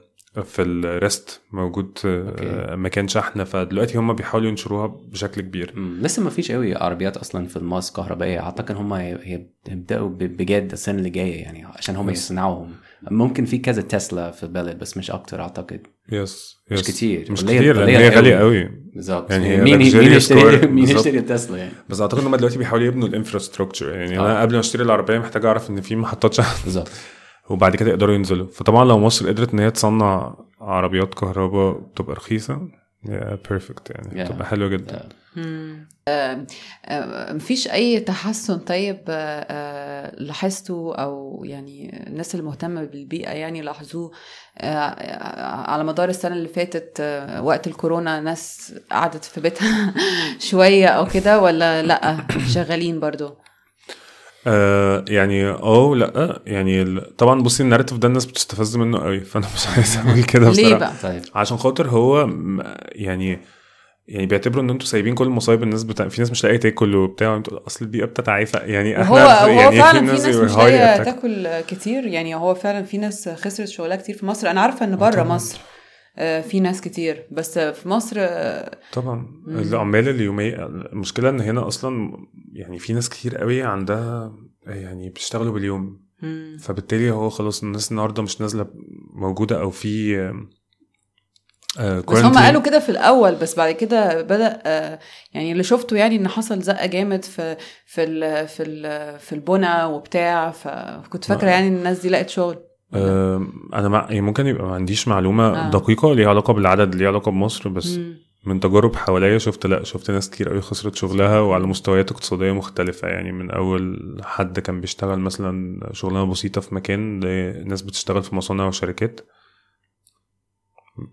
في ال rest موجود آه، أوكي. مكان شحن فدلوقتي هم بيحاولوا ينشروها بشكل كبير مم. لسه ما فيش قوي عربيات أصلا في الماس كهربائية أعتقد هم هيبدأوا بجد السنة اللي جاية يعني عشان هم. يصنعوهم ممكن في كذا تسلا في البلد بس مش أكتر أعتقد. yes مش yes. كتير. مش كتير لأن هي غالية قوي. بالظبط يعني هي مين *laughs* مين يشتري مين. يشتري تسلا يعني؟ بس أعتقد إن هم دلوقتي بيحاولوا يبنوا ال infrastructure يعني أنا آه. قبل ما أشتري العربية محتاج أعرف إن في محطات شحن. بالظبط وبعد كده يقدروا ينزلوا. فطبعا لو مصر قدرت إن هي تصنع عربيات كهرباء تبقى رخيصة. يا بيرفكت يعني. Yeah. تبقى حلوة جدا. مم. آه، آه، مفيش أي تحسن طيب آه، آه، لاحظته أو يعني الناس المهتمه بالبيئة يعني لاحظوه آه، على مدار السنة اللي فاتت آه، وقت الكورونا ناس قعدت في بيتها *laughs* شوية أو كده ولا لأ؟ شغالين برضو. آه يعني آه لأ يعني طبعا بصي الناريتيف ده الناس بتستفز منه قوي فأنا مش عايز أقول كده *laughs* ليه بصراحة. بقى؟ طيب. عشان خاطر هو يعني يعني بيعتبروا إن أنتوا سايبين كل المصايب الناس بتاع في ناس مش لاقية تاكل وبتاع أصل البيئه بتتعافى. يعني إحنا وهو يعني فعلا في ناس مش high لاقية attack. تاكل كتير. يعني هو فعلا في ناس خسرت شغلها كتير في مصر. أنا عارفة إن بره طبعاً. مصر آه، في ناس كتير. بس في مصر آه، طبعا. العمال اليومية المشكلة إن هنا أصلا يعني في ناس كتير قوي عندها يعني بيشتغلوا باليوم. مم. فبالتالي هو خلاص الناس النهارده مش نازلة موجودة أو في آه بس هم. قالوا كده في الأول بس بعد كده بدأ آه، يعني اللي شفته يعني إن حصل زقة جامد في في ال في ال في البنى وبتاع فكنت فاكرة ما- يعني الناس دي لقت شغل آه أنا مع... يعني ممكن يبقى ما عنديش معلومة آه. آه. دقيقة ليها علاقة بالعدد ليها علاقة بمصر بس. من تجارب حواليا شفت لأ شفت ناس كتير قوي خسرت شغلها وعلى مستويات اقتصادية مختلفة يعني من أول حد كان بيشتغل مثلا شغلانة بسيطة في مكان لناس بتشتغل في مصانع وشركات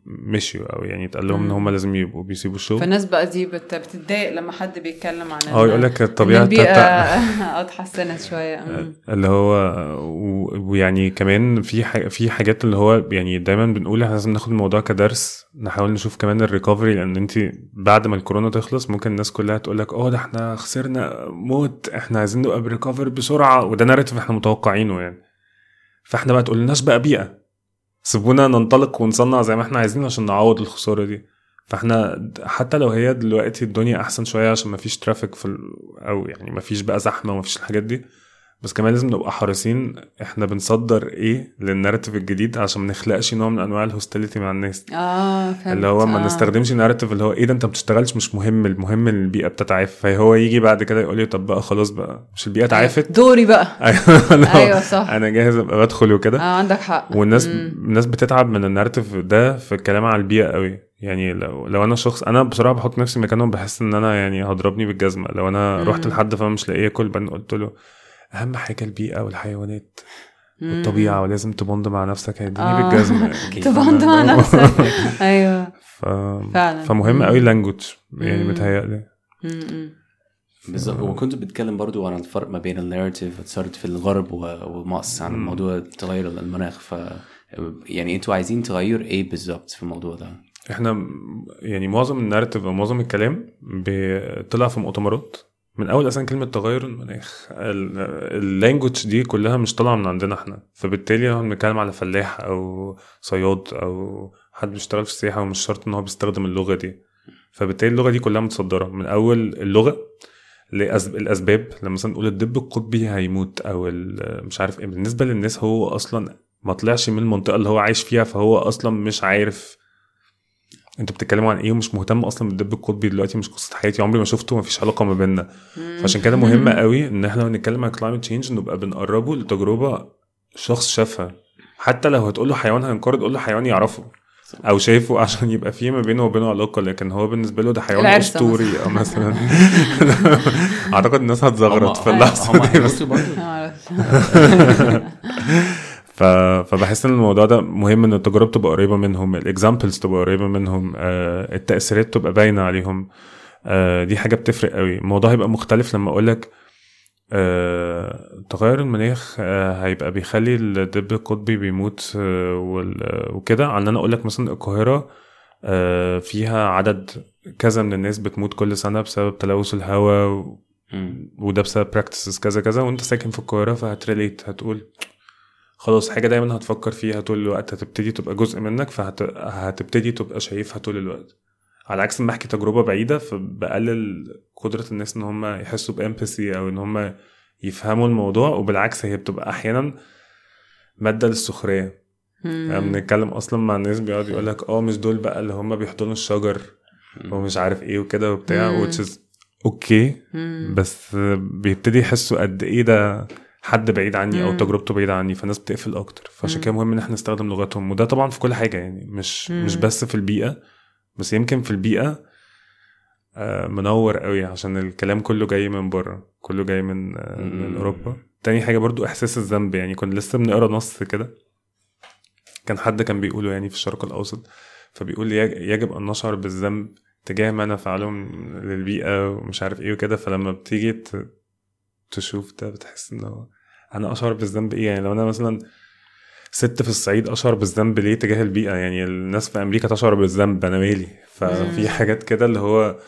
مشيوا أو يعني اتقال لهم إن هم لازم يبقوا بيسيبوا الشغل. فالناس بقى دي بت- بتتضايق لما حد بيتكلم عن آه يقول لك الطبيعه البيئة بتاعت آه *laughs* اتحسنت شوية. *laughs* اللي هو ويعني كمان في ح- في حاجات اللي هو يعني دايما بنقول إحنا لازم ناخد الموضوع كدرس نحاول نشوف كمان الريكفري لأن أنت بعد ما الكورونا تخلص ممكن الناس كلها تقول لك آه ده إحنا خسرنا موت إحنا عايزين نبقى ب recovery بسرعة وده narrative إحنا متوقعينه يعني. فإحنا بقى تقولوا لناش بقى بيئة. سيبونا ننطلق ونصنع زي ما إحنا عايزين عشان نعوض الخسارة دي فاحنا حتى لو هي دلوقتي الدنيا احسن شوية عشان ما فيش traffic في. أو يعني ما فيش بقى زحمة وما فيش الحاجات دي بس كمان لازم نبقى حريصين إحنا بنصدر إيه لل narrative الجديد عشان ما نخلقش نوع من انواع ال hostility مع الناس. آه فهمت. اللي هو ما آه. نستخدمش narrative اللي هو إيه ده انت ما بتشتغلش مش مهم المهم إن البيئة بتتعافى. فهو يجي بعد كده يقول لي طب بقى خلاص بقى مش البيئة اتعافت؟ دوري بقى. *laughs* أيوه أنا- أيوه صح. أنا جاهز أبقى بدخل وكده. آه عندك حق. والناس مم. الناس بتتعب من الناريتيف ده في الكلام على البيئة قوي. يعني لو لو أنا شخص أنا بصراحة بحط نفسي مكانهم بحس إن أنا يعني هضربني بالجزمة. لو أنا مم. رحت لحد فأنا مش لاقيه اكل قلت له أهم حاجة البيئة والحيوانات. والطبيعة ولازم تبوند مع نفسك هيديني آه. بالجزمة. *laughs* تبوند مع *laughs* نفسك أيوه ف... فعلا فمهم. قوي اللانجوج يعني. متهيألي. بالظبط وكنت بتتكلم برضو عن الفرق ما بين الناريتيف صارت في الغرب و- ومصر عن. موضوع تغير المناخ ف يعني أنتوا عايزين تغير إيه بالظبط في الموضوع ده؟ إحنا يعني معظم الناريتيف أو معظم الكلام طلع في مؤتمرات من أول أصلا كلمة تغير المناخ اللانجوج دي كلها مش طالعة من عندنا إحنا. فبالتالي لو بنتكلم على فلاح أو صياد أو حد بيشتغل في السياحة ومش شرط إن هو بيستخدم اللغة دي. فبالتالي اللغة دي كلها متصدرة. من أول اللغة. الأسباب. لما مثلا نقول الدب القطبي هيموت أو مش عارف إيه. بالنسبة للناس هو أصلا ما طلعش من المنطقة اللي هو عايش فيها فهو أصلا مش عارف أنتوا بتتكلموا عن إيه ومش مهتم أصلا بالدب القطبي دلوقتي مش قصة حياتي عمري ما شفته مفيش علاقة ما بيننا. فعشان كده مهم *laughs* قوي ان إحنا لو نتكلم عن climate change نبقى بنقربه لتجربة شخص شافها. حتى لو هتقول له حيوان هينقرض قول له حيوان يعرفه أو شايفه *laughs* عشان يبقى في ما بينه وبينه علاقة لكن هو بالنسبة له ده حيوان اسطوري أو مثلا. *laughs* أعتقد الناس هتزغرط في اللحظة دي. بس. ف... فبحس إن الموضوع ده مهم إن التجارب تبقى قريبة منهم الاكزامبلز تبقى قريبة منهم آه، التأثيرات تبقى باينة عليهم آه، دي حاجة بتفرق قوي الموضوع هيبقى مختلف لما أقول لك آه، تغير المناخ آه، هيبقى بيخلي الدب القطبي بيموت آه، وكده عن أنا أقول لك مثلا القاهرة آه، فيها عدد كذا من الناس بتموت كل سنة بسبب تلوث الهواء. وده بسبب practices كذا كذا وأنت ساكن في القاهرة فهت relate هتقول خلاص حاجة دايما هتفكر فيها طول الوقت هتبتدي تبقى جزء منك فهتبتدي تبقى شايفها طول الوقت. على عكس ما أحكي تجربة بعيدة فبقلل قدرة الناس إن هم يحسوا ب empathy أو إن هم يفهموا الموضوع وبالعكس هي بتبقى أحيانا مادة للسخرية. يعني بنتكلم أصلا مع الناس بيقعد يقول لك آه مش دول بقى اللي هم بيحضنوا الشجر ومش عارف إيه وكده وبتاع مم. which is أوكي مم. بس بيبتدي يحسوا قد إيه ده حد بعيد عني أو. تجربته بعيدة عني فالناس بتقفل أكتر فعشان. كده مهم إن إحنا نستخدم لغتهم وده طبعا في كل حاجة يعني مش مم. مش بس في البيئة بس يمكن في البيئة آه، منور قوي عشان الكلام كله جاي من بره كله جاي من آه، من. أوروبا تاني حاجة برضو إحساس الذنب يعني كنا لسه بنقرأ نص كده كان حد كان بيقوله يعني في الشرق الأوسط فبيقول يج- يجب أن نشعر بالذنب تجاه ما نفعله للبيئة ومش عارف إيه وكده فلما بتيجي تشوف ده بتحس انه أنا أشعر بالذنب إيه يعني لو أنا مثلا ست في الصعيد أشعر بالذنب ليه تجاه البيئة يعني الناس في أمريكا تشعر بالذنب أنا مالي ففي. حاجات كده اللي هو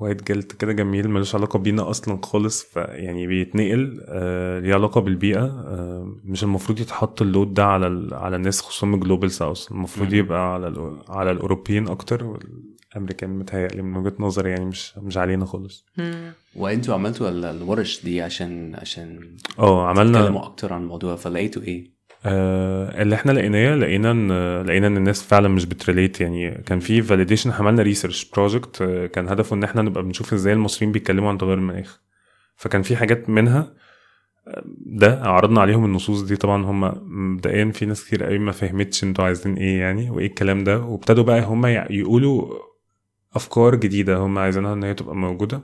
white guilt كده جميل ملوش علاقة بينا أصلا خالص فيعني بيتنقل آه ليه علاقة بالبيئة آه مش المفروض يتحط ال load ده على على الناس خصوصا من Global South المفروض. يبقى على على الأوروبيين أكتر والامريكان متهيألي من وجهة نظري يعني مش مش علينا خالص. وأنتوا عملتوا ال- الورش دي عشان عشان آه عملنا تتكلموا أكتر عن الموضوع فلقيتوا إيه؟ آه اللي إحنا لقيناه لقينا ان لقينا إن الناس فعلا مش بت relate يعني. كان في validation عملنا research project كان هدفه إن إحنا نبقى بنشوف إزاي المصريين بيتكلموا عن تغير المناخ. فكان في حاجات منها آه، ده عرضنا عليهم النصوص دي. طبعا هم مبدئيا في ناس كتير قوي ما فهمتش أنتوا عايزين إيه يعني وإيه الكلام ده. وابتدوا بقى هم يقولوا أفكار جديدة هم عايزينها إن هي تبقى موجودة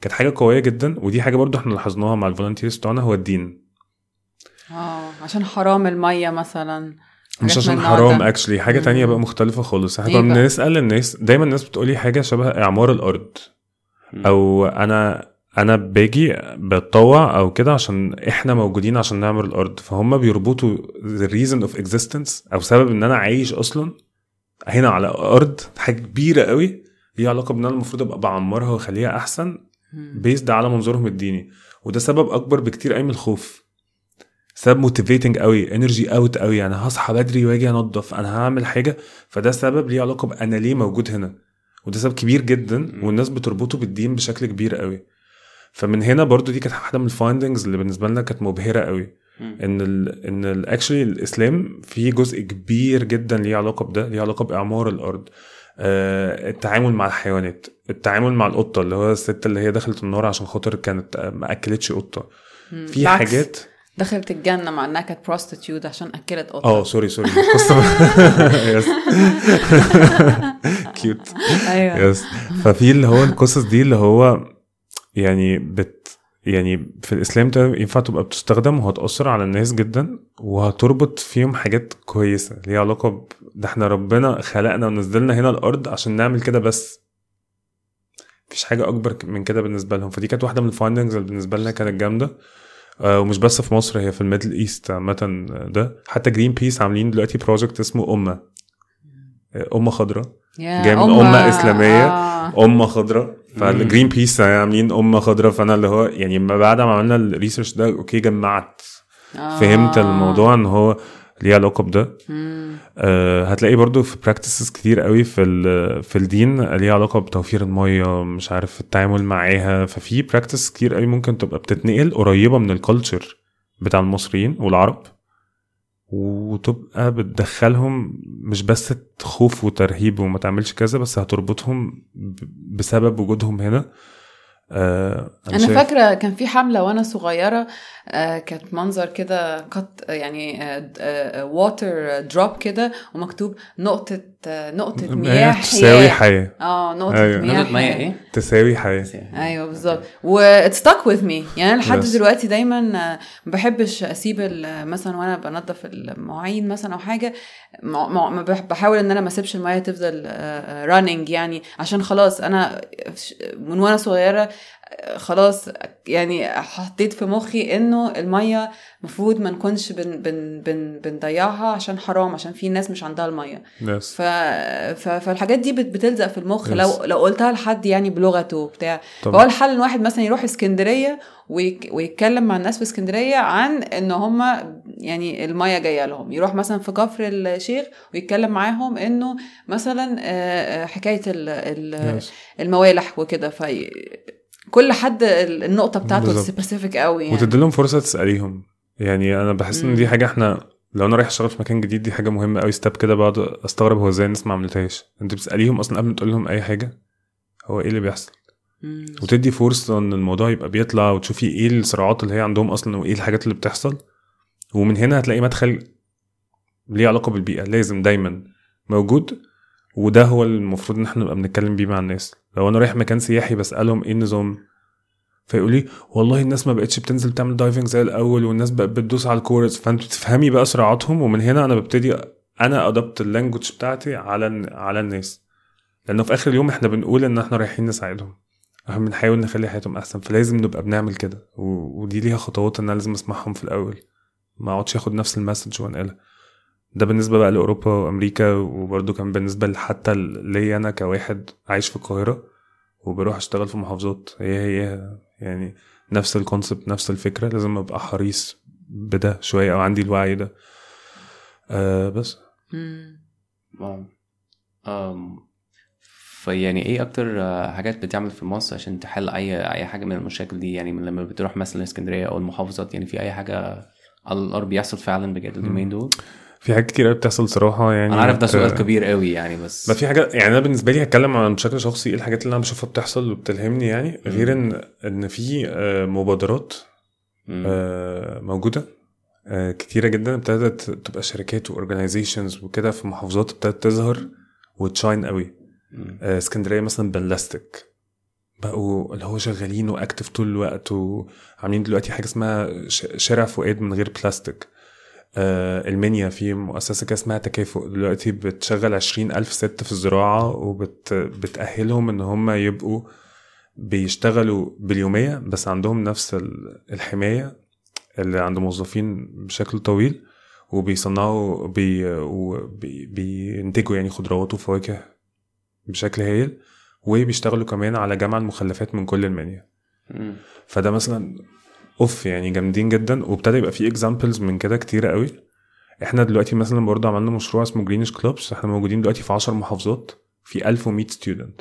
كانت حاجة قوية جدا ودي حاجة برضو إحنا لاحظناها مع ال volunteers بتوعنا هو الدين آه عشان حرام المية مثلا مش عشان حرام. actually حاجة مم. تانية بقى مختلفة خالص إحنا إيه كنا؟ بنسأل الناس دايما الناس بتقولي حاجة شبه إعمار الأرض مم. أو أنا أنا باجي بتطوع أو كده عشان إحنا موجودين عشان نعمر الأرض فهم بيربطوا the reason of existence أو سبب إن أنا عايش أصلا هنا على أرض حاجة كبيرة قوي ليها علاقة بإن أنا المفروض أبقى بعمرها وأخليها أحسن. بيزد على منظورهم الديني. وده سبب أكبر بكتير قوي من الخوف. سبب motivating قوي energy out قوي. يعني هصحى بدري وأجي أنضف أنا هعمل حاجة. فده سبب ليه علاقة بأنا ليه موجود هنا. وده سبب كبير جدا والناس بتربطه بالدين بشكل كبير قوي. فمن هنا برضو دي كانت واحدة من ال findings اللي بالنسبة لنا كانت مبهرة قوي. إن ال إن ال actually الإسلام فيه جزء كبير جدا ليه علاقة بده ليه علاقة بإعمار الأرض. التعامل مع الحيوانات التعامل مع القطة اللي هو الست اللي هي دخلت النار عشان خاطر كانت آه، ما أكلتش قطة. في حاجات دخلت الجنة مع إنها كانت prostitute عشان أكلت قطة. آه sorry sorry cute أيوه. yes ففي اللي هو القصص دي اللي هو يعني بت يعني في الإسلام ده ينفع تبقى بتستخدم وهتأثر على الناس جدا وهتربط فيهم حاجات كويسة ليها علاقة ب... ده إحنا ربنا خلقنا ونزلنا هنا الأرض عشان نعمل كده بس. مفيش حاجة أكبر من كده بالنسبة لهم. فدي كانت واحدة من ال findings اللي بالنسبة لنا كانت جامدة. آه، ومش بس في مصر هي في ال Middle East عامة ده. حتى جرين بيس عاملين دلوقتي project اسمه أمة. آه، أمة خضراء. جاي من أمة- أمة إسلامية. آه. أمة خضراء. فالجرين بيس عاملين أمة خضراء فأنا اللي هو يعني ما بعد ما عملنا ال research ده okay جمعت. آه. فهمت الموضوع إن هو ليه علاقة بده. آه، هتلاقي برضو في practices كتير قوي في ال- في الدين ليها علاقة بتوفير المية مش عارف التعامل معاها. ففي practices كتير قوي ممكن تبقى بتتنقل قريبة من ال culture بتاع المصريين والعرب. وتبقى بتدخلهم مش بس خوف وترهيب وما تعملش كذا بس هتربطهم بسبب وجودهم هنا. آه أنا شايف- فاكرة كان في حملة وأنا صغيرة كانت منظر كده قط يعني water drop كده ومكتوب نقطة نقطة هي مياه تساوي حياة حياة آه نقطة أيوة. مياه نقطة حياة. إيه؟ تساوي حياة أيوه بالظبط و it stuck with me يعني أنا لحد. دلوقتي دايما آه، ما بحبش أسيب ال- مثلا وأنا بنظف المواعين مثلا أو بح- بحاول إن أنا ما أسيبش الميه تفضل running يعني عشان خلاص أنا من وأنا صغيرة آه، خلاص يعني حطيت في مخي إنه المية المفروض ما نكونش بن بن بن بنضيعها عشان حرام عشان في ناس مش عندها المية yes ف... ف... فالحاجات دي بت... بتلزق في المخ Yes. لو لو قلتها لحد يعني بلغته بتاع. فهو الحل إن واحد مثلا يروح اسكندرية ويك... ويتكلم مع الناس في اسكندرية عن إن هم يعني المية جاية لهم يروح مثلا في كفر الشيخ ويتكلم معاهم إنه مثلا آه، آه، حكاية ال... ال... Yes. الموالح وكده ف كل حد ال- النقطة بتاعته. specific قوي يعني. وتدي لهم فرصة تسأليهم. يعني أنا بحس إن دي. حاجة إحنا لو أنا رايح أشتغل في مكان جديد دي حاجة مهمة قوي ستاب كده بقعد أستغرب هو إزاي الناس ما عملتهاش. أنت بتسأليهم أصلا قبل ما تقول لهم أي حاجة؟ هو إيه اللي بيحصل؟ مم. وتدي فرصة إن الموضوع يبقى بيطلع وتشوفي إيه الصراعات اللي هي عندهم أصلا وإيه الحاجات اللي بتحصل. ومن هنا هتلاقي مدخل ليه علاقة بالبيئة. لازم دايما موجود. وده هو المفروض إن إحنا نبقى بنتكلم بيه مع الناس. لو أنا رايح مكان سياحي بسألهم إيه النظام فيقول لي والله الناس ما بقتش بتنزل تعمل diving زي الأول والناس بقت بتدوس على ال corals فانت تفهمي بقى صراعاتهم ومن هنا أنا ببتدي أنا adapt ال language بتاعتي على على الناس. لأنه في آخر اليوم إحنا بنقول إن إحنا رايحين نساعدهم. إحنا بنحاول نخلي حياتهم أحسن فلازم نبقى بنعمل كده. ودي ليها خطوات إن أنا لازم أسمعهم في الأول. ما أقعدش آخد نفس ال message وأنقلها. ده بالنسبة بقى لأوروبا وأمريكا وبرده كان بالنسبة حتى ليا أنا كواحد عايش في القاهرة وبروح أشتغل في محافظات هي هي يعني نفس الكونسبت نفس الفكرة لازم أبقى حريص بده شوية أو عندي الوعي ده. آه بس. واو أم. فيعني إيه أكتر آه، حاجات بتعمل في مصر عشان تحل أي أي حاجة من المشاكل دي؟ يعني من لما بتروح مثلا اسكندرية أو المحافظات يعني في أي حاجة على الأرض بيحصل فعلا بجد اليومين دول؟ في حاجات كتير قوي بتحصل صراحة يعني أنا عارف ده سؤال كبير قوي يعني بس ما في حاجات يعني أنا بالنسبة لي هتكلم عن بشكل شخصي إيه الحاجات اللي أنا بشوفها بتحصل وبتلهمني يعني غير إن إن في آه، مبادرات. آه، موجودة آه، كتيرة جدا ابتدت تبقى شركات و organizations وكده في محافظات ابتدت تظهر وت shine قوي. اسكندرية مثلا Banlastic بقوا اللي هو شغالين و active طول الوقت وعاملين دلوقتي حاجة اسمها شارع فؤاد من غير بلاستيك المنيا في مؤسسة كده اسمها تكافؤ دلوقتي بتشغل عشرين ألف ست في الزراعة وبتأهلهم إن هم يبقوا بيشتغلوا باليومية بس عندهم نفس ال- الحماية اللي عند موظفين بشكل طويل وبيصنعوا بي وبي بينتجوا يعني خضروات وفواكه بشكل هايل وبيشتغلوا كمان على جمع المخلفات من كل المنيا. فده مثلا oof يعني جامدين جدا. وابتدى يبقى في examples من كده كتيره قوي. إحنا دلوقتي مثلا برضه عملنا مشروع اسمه Greenish clubs إحنا موجودين دلوقتي في 10 محافظات في 1100 student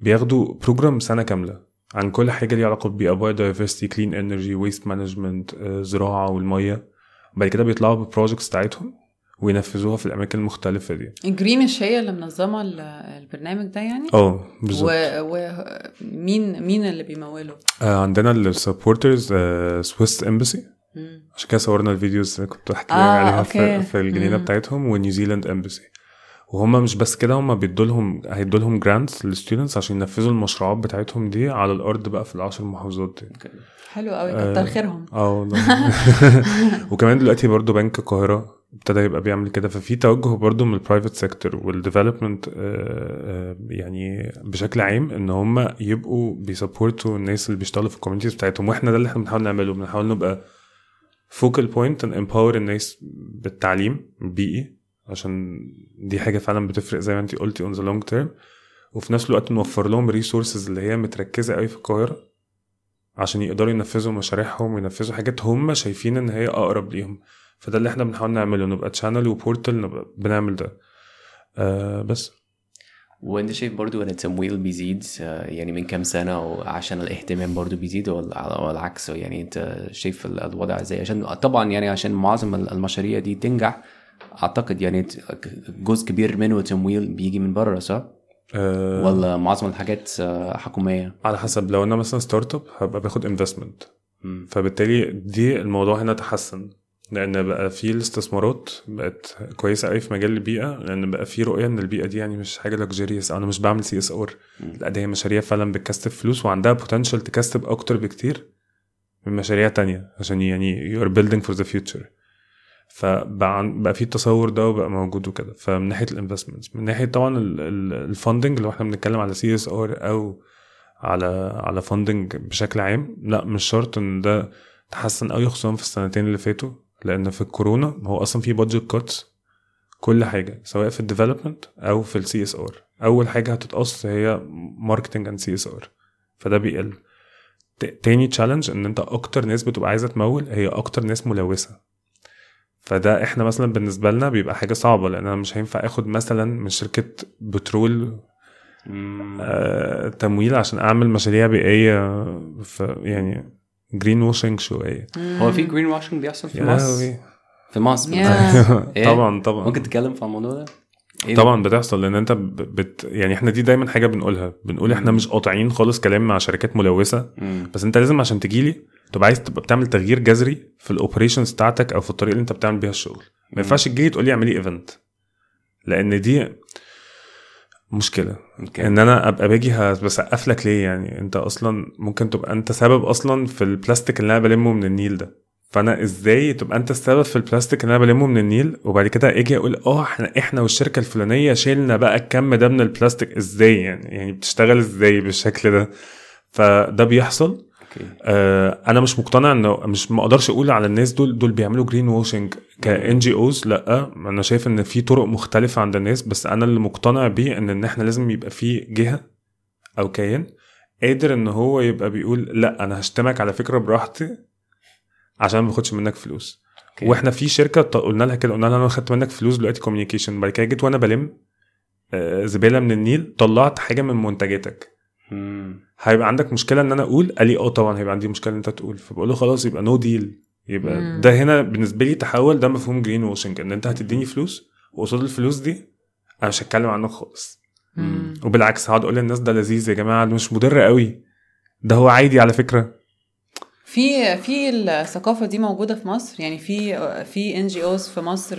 بياخدوا program سنة كاملة عن كل حاجة ليها علاقة بالبيئه biodiversity clean energy waste management زراعة والمية. وبعد كده بيطلعوا بال projects بتاعتهم. وينفذوها في الأماكن المختلفة دي. Greenish هي اللي منظمه ال- البرنامج ده يعني؟ آه بالظبط. ومين مين اللي بيموله؟ آه عندنا ال supporters Swiss Embassy. عشان كده صورنا ال videos اللي كنت بحكي آه، عليها okay. في, الجنينة مم. بتاعتهم و New Zealand Embassy. وهم مش بس كده هم بيدوا لهم هيدوا لهم grants لل students عشان ينفذوا المشروعات بتاعتهم دي على الأرض بقى في العشر محافظات دي. حلو قوي. آه، كتر خيرهم آه والله. *laughs* *laughs* وكمان دلوقتي برضو بنك القاهرة ابتدى يبقى بيعمل كده. ففي توجه برضو من ال private sector وال development يعني بشكل عام إن هم يبقوا بي support وا الناس اللي بيشتغلوا في ال communities بتاعتهم. وإحنا ده اللي إحنا بنحاول نعمله. بنحاول نبقى focal point إن empower الناس بالتعليم البيئي عشان دي حاجة فعلا بتفرق زي ما انت قلتي on the long term وفي نفس الوقت نوفر لهم resources اللي هي متركزة قوي في القاهرة عشان يقدروا ينفذوا مشاريعهم وينفذوا حاجات هم شايفين إن هي أقرب ليهم. فده اللي إحنا بنحاول نعمله نبقى channel و portal نبقى بنعمل ده. آه بس. وانت شايف برضو ان التمويل بيزيد آه، يعني من كام سنة وعشان الاهتمام برضو بيزيد ولا العكس؟ يعني انت شايف ال- الوضع إزاي؟ عشان طبعا يعني عشان معظم ال- المشاريع دي تنجح اعتقد يعني جزء كبير منه تمويل بيجي من بره صح؟ آه. ولا معظم الحاجات آه، حكومية؟ على حسب لو أنا مثلا startup هبقى باخد investment. فبالتالي دي الموضوع هنا تحسن. لأن بقى في الاستثمارات بقت كويسة قوي في مجال البيئة لأن بقى في رؤية إن البيئة دي يعني مش حاجة luxurious أنا مش بعمل CSR لأ دي هي مشاريع فعلا بتكسب فلوس وعندها potential تكسب أكتر بكتير من مشاريع تانية عشان يعني you are building for the future. فبقى بقى في التصور ده وبقى موجود وكده. فمن ناحية ال investment من ناحية طبعا ال funding لو إحنا بنتكلم على CSR أو على على funding بشكل عام لأ مش شرط إن ده تحسن قوي خصوصا في السنتين اللي فاتوا. لأن في الكورونا هو أصلا في budget cuts كل حاجة سواء في ال development أو في ال CSR أول حاجة هتتقص هي marketing and CSR فده بيقل. تاني challenge إن أنت أكتر ناس بتبقى عايزة تمول هي أكتر ناس ملوثة. فده إحنا مثلا بالنسبة لنا بيبقى حاجة صعبة لأن أنا مش هينفع آخد مثلا من شركة بترول. آه تمويل عشان أعمل مشاريع بيئية. ف يعني greenwashing شوية هو في greenwashing بيحصل في مصر. في مصر يا. *laughs* إيه؟ طبعا طبعا ممكن تتكلم في الموضوع ده إيه؟ طبعا بتحصل لأن أنت بت يعني إحنا دي دايما حاجة بنقولها بنقول إحنا مش قاطعين خالص كلام مع شركات ملوثة مم. بس أنت لازم عشان تجيلي تبقى عايز تبقى بتعمل تغيير جذري في ال operations بتاعتك أو في الطريقة اللي أنت بتعمل بيها الشغل ما ينفعش تجيلي تقول لي اعملي event لأن دي مشكلة. أوكي. إن أنا أبقى باجي بسقف لك ليه يعني؟ أنت أصلا ممكن تبقى أنت سبب أصلا في البلاستيك اللي أنا بلمه من النيل ده. فأنا إزاي تبقى أنت السبب في البلاستيك اللي أنا بلمه من النيل؟ وبعد كده أجي أقول آه إحنا إحنا والشركة الفلانية شيلنا بقى الكم ده من البلاستيك إزاي يعني؟ يعني بتشتغل إزاي بالشكل ده؟ فده بيحصل. أوكي آه أنا مش مقتنع انه مش ما أقدرش أقول على الناس دول دول بيعملوا greenwashing ك NGOs لأ أنا شايف إن في طرق مختلفة عند الناس بس أنا اللي مقتنع بيه ان إن إحنا لازم يبقى في جهة أو كيان قادر إن هو يبقى بيقول لأ أنا هشتمك على فكرة براحتي عشان ما باخدش منك فلوس أوكي. وإحنا في شركة قلنا لها كده قلنا لها أنا خدت منك فلوس دلوقتي communication بعد كده جيت وأنا بلم آه، زبالة من النيل طلعت حاجة من منتجاتك مم. هيبقى عندك مشكلة إن أنا أقول؟ قال لي آه طبعا هيبقى عندي مشكلة إن أنت تقول. فبقول له خلاص يبقى no deal يبقى مم. ده هنا بالنسبة لي تحول ده مفهوم greenwashing إن أنت هتديني فلوس وقصاد الفلوس دي أنا مش هتكلم عنك خالص. مم. وبالعكس هقعد أقول للناس ده لذيذ يا جماعة ده مش مضر قوي. ده هو عادي على فكرة. في في الثقافة دي موجودة في مصر؟ يعني في في NGOs في مصر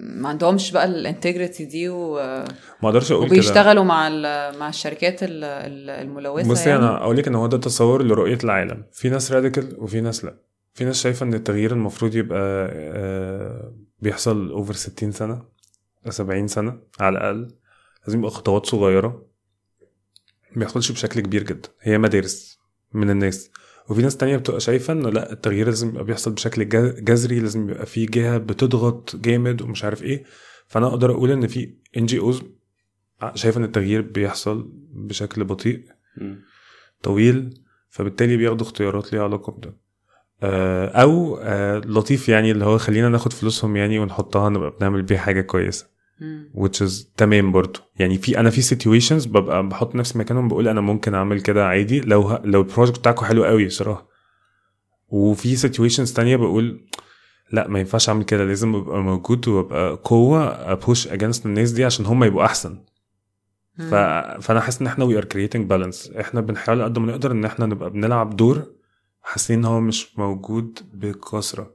ما عندهمش بقى ال integrity دي و- ما أقدرش أقول وبيشتغلوا مع مع الشركات ال- ال- الملوثة بصي يعني. أنا أقول لك إن هو ده تصور لرؤية العالم. في ناس radical وفي ناس لأ. في ناس شايفة إن التغيير المفروض يبقى آه، بيحصل over 60 سنة 70 سنة على الأقل. لازم يبقى خطوات صغيرة. ما بيحصلش بشكل كبير جدا. هي مدارس من الناس. وفي ناس تانية بتبقى شايفة ان لأ التغيير لازم يبقى بيحصل بشكل جذري لازم يبقى في جهة بتضغط جامد ومش عارف إيه فأنا أقدر أقول إن في NGOs شايفة إن التغيير بيحصل بشكل بطيء. طويل فبالتالي بياخدوا اختيارات ليها علاقة بده آه، أو آه، لطيف يعني اللي هو خلينا ناخد فلوسهم يعني ونحطها نبقى بنعمل بيها حاجة كويسة مم. Which is تمام برضو. يعني في أنا في situations ببقى بحط نفسي مكانهم بقول أنا ممكن أعمل كده عادي لو ه... لو ال project بتاعكم حلو قوي صراحة. وفي situations تانية بقول لا ما ينفعش أعمل كده لازم أبقى موجود وأبقى قوة أ push against الناس دي عشان هم يبقوا أحسن. ف... فأنا حاسس إن إحنا we are creating balance إحنا بنحاول قد ما نقدر إن إحنا نبقى بنلعب دور حاسين إن هو مش موجود بكثرة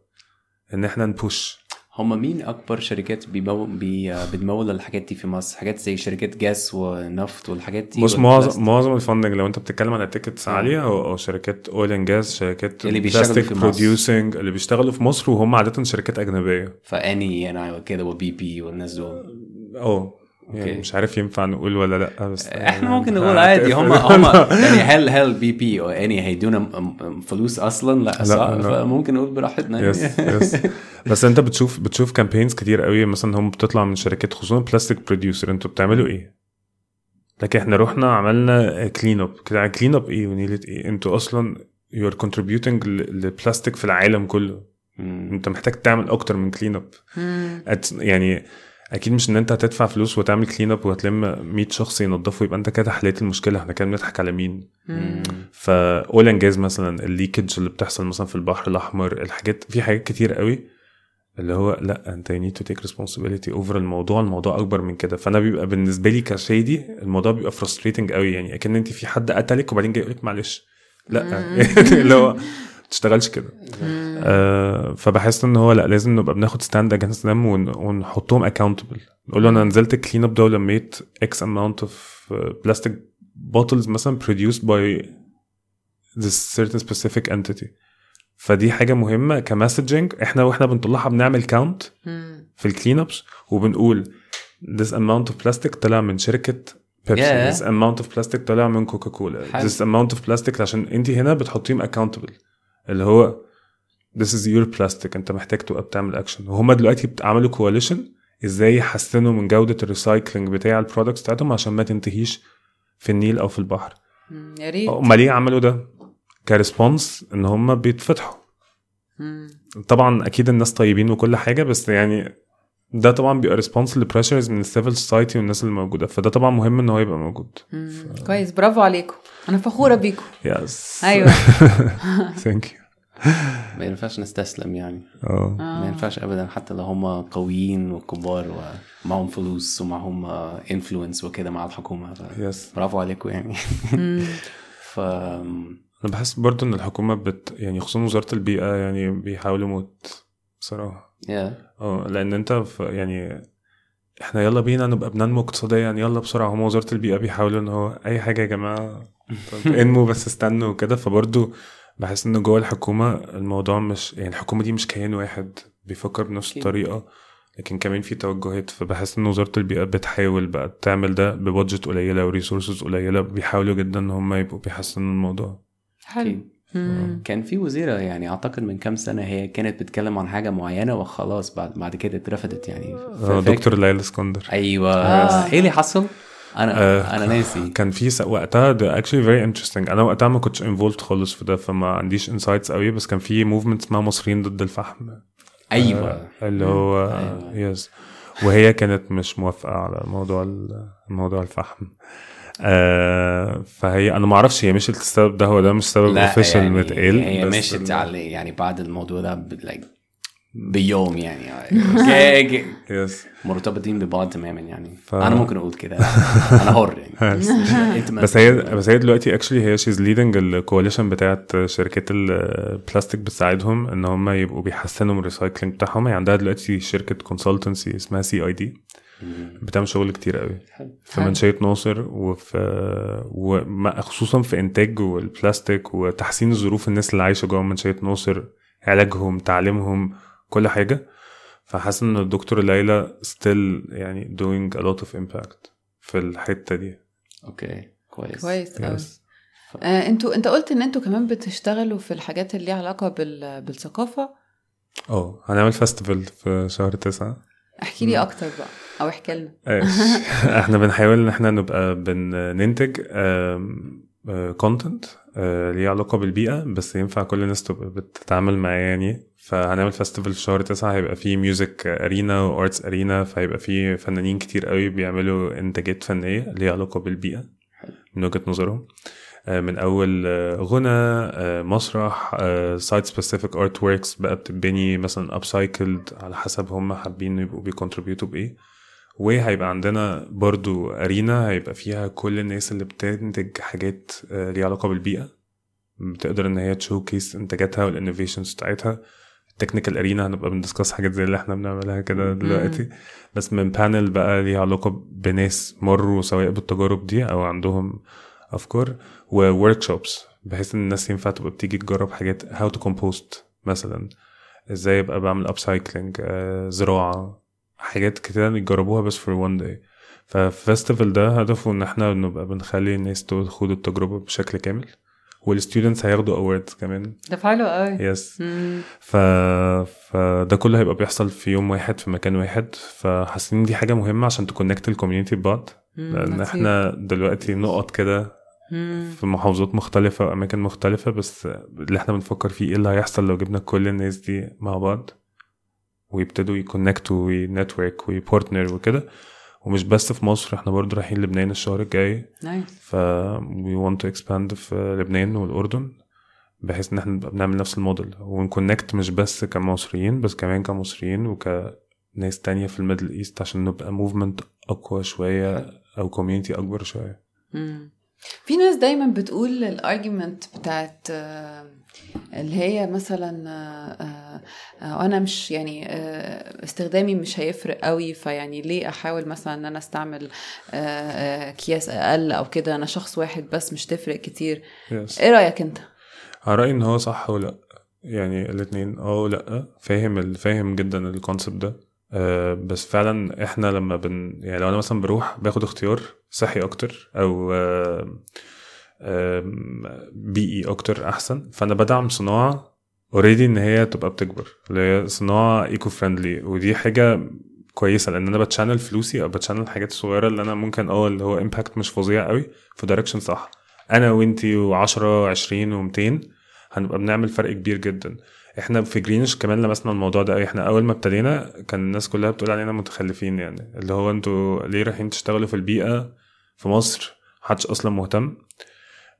إن إحنا ن push هم مين أكبر شركات. بي... بتمول الحاجات دي في مصر حاجات زي شركات جاس ونفط والحاجات دي بص معظم؟ معظم ال funding لو انت بتتكلم على tickets آه. عالية أو أو شركات oil and gas شركات اللي بيشتغلوا في مصر. producing اللي بيشتغلوا في مصر وهم عادة شركات أجنبية فإيني أنا كده و BP والناس دول آه يعني أوكي. مش عارف ينفع نقول ولا لأ بس *laughs* إحنا ممكن نقول *laughs* عادي هم هم *laughs* يعني هل هل BP أو إيني هيدونا فلوس أصلا لأ, صح لأ. فممكن نقول براحتنا يعني. yes yes بس انت بتشوف بتشوف campaigns كتير قوي مثلا هم بتطلع من شركات خصوصا plastic producer أنتوا بتعملوا إيه؟ لكن إحنا رحنا عملنا clean up كده clean up إيه ونيلة إيه؟ أنتوا أصلا you are contributing للبلاستيك في العالم كله مم. انت محتاج تعمل أكتر من clean up. يعني أكيد مش إن انت هتدفع فلوس وتعمل clean up وهتلم 100 شخص ينظفوا يبقى انت كده حليت المشكلة إحنا كده بنضحك على مين؟ فاول اند جاز مثلا ال leakage اللي بتحصل مثلا في البحر الأحمر الحاجات في حاجات كتير قوي اللي هو لأ أنت you need to take responsibility over الموضوع الموضوع أكبر من كده. فأنا بيبقى بالنسبة لي كشادي الموضوع بيبقى frustrating قوي يعني أكن أنت في حد قتلك وبعدين جاي يقول لك معلش. لأ *laughs* اللي هو ما تشتغلش كده. آه فبحس إن هو لأ لازم نبقى بناخد stand against them ونحطهم accountable نقول له أنا نزلت clean up ده ولميت X amount of plastic bottles مثلا produced by this certain specific entity. فدي حاجة مهمة ك messaging. إحنا وإحنا بنطلعها بنعمل count. في ال clean ups وبنقول this amount of plastic طلع من شركة بيبسي Yeah. this amount of plastic طلع من كوكا كولا this amount of plastic عشان انت هنا بتحطيهم accountable. اللي هو this is your plastic أنت محتاج تبقى بتعمل اكشن وهم دلوقتي عملوا coalition إزاي يحسنوا من جودة ال recycling بتاع ال products بتاعتهم عشان ما تنتهيش في النيل أو في البحر. يا ريت. ليه عملوا ده؟ ك response إن هم بيتفتحوا. طبعا أكيد الناس طيبين وكل حاجة بس يعني ده طبعا بيبقى response ل pressures من ال civil society والناس اللي موجودة. فده طبعا مهم إن هو يبقى موجود. مم. كويس. برافو عليكم. أنا فخورة بيكم. yes أيوه. *laughs* thank you ما ينفعش نستسلم يعني. آه. ما ينفعش ابدا حتى لو هم قويين وكبار ومعهم فلوس ومعهم influence وكده مع الحكومة. ف- yes برافو عليكم يعني. *laughs* ف أنا بحس برضو إن الحكومة بت يعني خصوصا وزارة البيئة يعني بيحاولوا موت بصراحة. يا آه لأن أنت في يعني إحنا يلا بينا نبقى بننمو اقتصاديا يلا بسرعة. هم وزارة البيئة بيحاولوا إن هو أي حاجة يا جماعة. *laughs* انمو بس استنوا وكده. فبرضو بحس إن جوه الحكومة الموضوع مش يعني الحكومة دي مش كيان واحد بيفكر بنفس. الطريقة. لكن كمان في توجهات. فبحس إن وزارة البيئة بتحاول بقى تعمل ده ببادجت قليلة وريسورسز قليلة. بيحاولوا جدا إن هم يبقوا بيحسنوا الموضوع. حلو. مم. كان في وزيرة يعني أعتقد من كام سنة هي كانت بتتكلم عن حاجة معينة وخلاص بعد بعد كده اترفضت يعني. آه، دكتور ليلى اسكندر. أيوه. آه. إيه اللي حصل؟ أنا آه، أنا ناسي. كان في س... وقتها ده actually very interesting. أنا وقتها ما كنتش involved خالص في ده فما عنديش insights قوي بس كان في movement اسمها مصريين ضد الفحم. أيوه. آه، اللي هو أيوة. yes وهي كانت مش موافقة على موضوع ال- موضوع الفحم. آه فهي أنا ما أعرفش هي مشيت السبب ده هو ده مش سبب official يعني متقال هي ال- على يعني بعد الموضوع ده ب- like بيوم يعني. *laughs* yes مرتبطين ببعض تماما يعني. ف- أنا ممكن أقول كده. *laughs* أنا حر يعني. *laughs* بس- هي بس هي دلوقتي actually هي she's leading ال coalition بتاعت شركات البلاستيك بتساعدهم إن هم يبقوا بيحسنوا من ال recycling بتاعهم. هي عندها دلوقتي شركة consultancy اسمها CID. بتعمل شغل كتير قوي. حلو. في منشية ناصر وفي وما- خصوصا في إنتاج والبلاستيك وتحسين ظروف الناس اللي عايشة جوه منشية ناصر علاجهم تعليمهم كل حاجة. فحاسس إن الدكتور ليلى still يعني doing a lot of impact في الحتة دي. أوكي. كويس. كويس قوي. Yes. آه أنتوا انت قلت إن أنتوا كمان بتشتغلوا في الحاجات اللي ليها علاقة بال... بالثقافة. آه هنعمل festival في شهر تسعة. احكي لي أكتر بقى. أو احكي لنا. *laughs* إحنا بنحاول إن إحنا نبقى بننتج content ليه علاقة بالبيئة بس ينفع كل الناس تبقى بتتعامل معاه يعني. فهنعمل festival في شهر تسعة هيبقى فيه music arena و arts arena فهيبقى فيه فنانين كتير قوي بيعملوا انتاجات فنية ليها علاقة بالبيئة من وجهة نظرهم. آه، من أول آه، غنى آه، مسرح site specific art works بقى بتتبني مثلا upcycled على حسب هم حابين يبقوا بي contribute وا بإيه. وهيبقى عندنا برضو arena هيبقى فيها كل الناس اللي بتنتج حاجات آه، ليها علاقة بالبيئة. بتقدر إن هي ت showcase إنتاجاتها وال innovations بتاعتها. ال technical arena هنبقى بن discuss حاجات زي اللي إحنا بنعملها كده دلوقتي. بس من panel بقى ليها علاقة بناس مروا سواء بالتجارب دي أو عندهم افكار workshops بحيث إن الناس ينفع تبقى بتيجي تجرب حاجات how to compost مثلا. إزاي ابقى بعمل upcycling زراعة. حاجات كتير يجربوها بس for one day فال festival ده هدفه إن إحنا نبقى بنخلي الناس تاخد التجربة بشكل كامل وال students هياخدوا awards كمان ده حلو قوي yes. ف... فده كله هيبقى بيحصل في يوم واحد في مكان واحد فحاسين دي حاجة مهمة عشان ت connect ال community ببعض. لأن. إحنا دلوقتي نقط كده. في محافظات مختلفة وأماكن مختلفة بس اللي إحنا بنفكر فيه إيه اللي هيحصل لو جبنا كل الناس دي مع بعض ويبتدوا يكونكتوا وينتورك ويبارتنر وكده. ومش بس في مصر إحنا برضو رايحين لبنان الشهر الجاي. nice ف we want to expand في لبنان والأردن بحيث إن إحنا نبقى بنعمل نفس الموديل. ون connect مش بس كمصريين بس كمان كمصريين وكناس تانية في ال Middle East عشان نبقى movement أقوى شوية أو community أكبر شوية. مم. في ناس دايما بتقول ال argument بتاعت اللي هي مثلا آه، آه، أنا مش يعني آه، استخدامي مش هيفرق قوي فيعني ليه أحاول مثلا إن أنا أستعمل أكياس أقل أو كده؟ أنا شخص واحد بس مش تفرق كتير. yes إيه رأيك أنت؟ رأيي إن هو صح ولا يعني الاتنين آه ولا فاهم فاهم جدا ال concept ده. آه بس فعلا إحنا لما بن يعني لو أنا مثلا بروح باخد اختيار صحي أكتر أو آم، بيئي أكتر أحسن. فأنا بدعم صناعة already إن هي تبقى بتكبر اللي هي صناعة eco friendly ودي حاجة كويسة لأن أنا ب channel فلوسي أو ب channel الحاجات الصغيره اللي أنا ممكن آه اللي هو impact مش فظيع قوي في direction صح. أنا وإنتي و10 20 و200 هنبقى بنعمل فرق كبير جدا. إحنا في Greenish كمان لمسنا الموضوع ده إحنا أول ما ابتدينا كان الناس كلها بتقول علينا متخلفين يعني. اللي هو أنتوا ليه رايحين تشتغلوا في البيئة في مصر؟ محدش أصلا مهتم.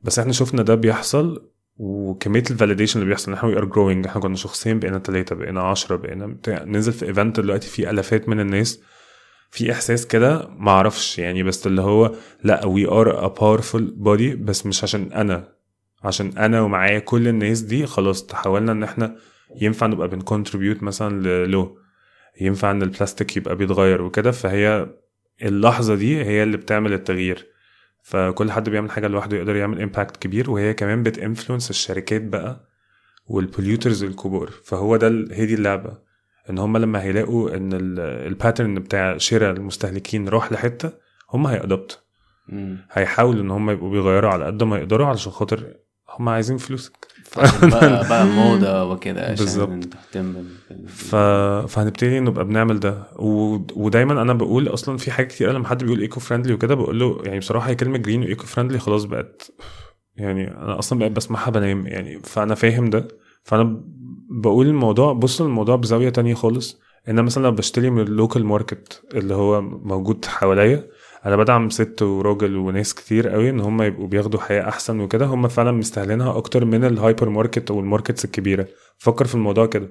بس إحنا شفنا ده بيحصل وكمية ال validation اللي بيحصل إحنا we are growing إحنا كنا شخصين بقينا ثلاثة بقينا عشرة بقينا بتاع ننزل في event دلوقتي فيه ألافات من الناس. في إحساس كده ما أعرفش يعني بس اللي هو لا we are a powerful body بس مش عشان أنا. عشان أنا ومعايا كل الناس دي خلاص تحولنا إن إحنا ينفع نبقى بن contribute مثلا للو ينفع إن البلاستيك يبقى بيتغير وكده فهي اللحظة دي هي اللي بتعمل التغيير. فكل حد بيعمل حاجة لوحده يقدر يعمل impact كبير وهي كمان بت influence الشركات بقى وال polluters الكبار. فهو ده هي دي اللعبة إن هم لما هيلاقوا إن ال pattern بتاع شراء المستهلكين راح لحتة هم هي adapt. هيحاولوا إن هم يبقوا بيغيروا على قد ما يقدروا علشان خاطر هم عايزين فلوسك. *laughs* بقى, بقى موضة وكده عشان. تهتم بال- ف... فهنبتدي نبقى بنعمل ده. و... ودايما أنا بقول أصلا في حاجات كتير لما حد بيقول eco-friendly وكده بقول له يعني بصراحة هي كلمة green و eco-friendly خلاص بقت يعني أنا أصلا بقيت بسمعها بنام يعني. فأنا فاهم ده. فأنا بقول الموضوع بص الموضوع بزاوية تانية خالص. إن أنا مثلا لو بشتري من ال local market اللي هو موجود حواليا أنا بدعم ست وراجل وناس كتير قوي ان هم يبقوا بياخدوا حياة احسن وكده. هم فعلا مستاهلينها أكتر من الهايبر ماركت أو ال markets الكبيرة. فكر في الموضوع كده.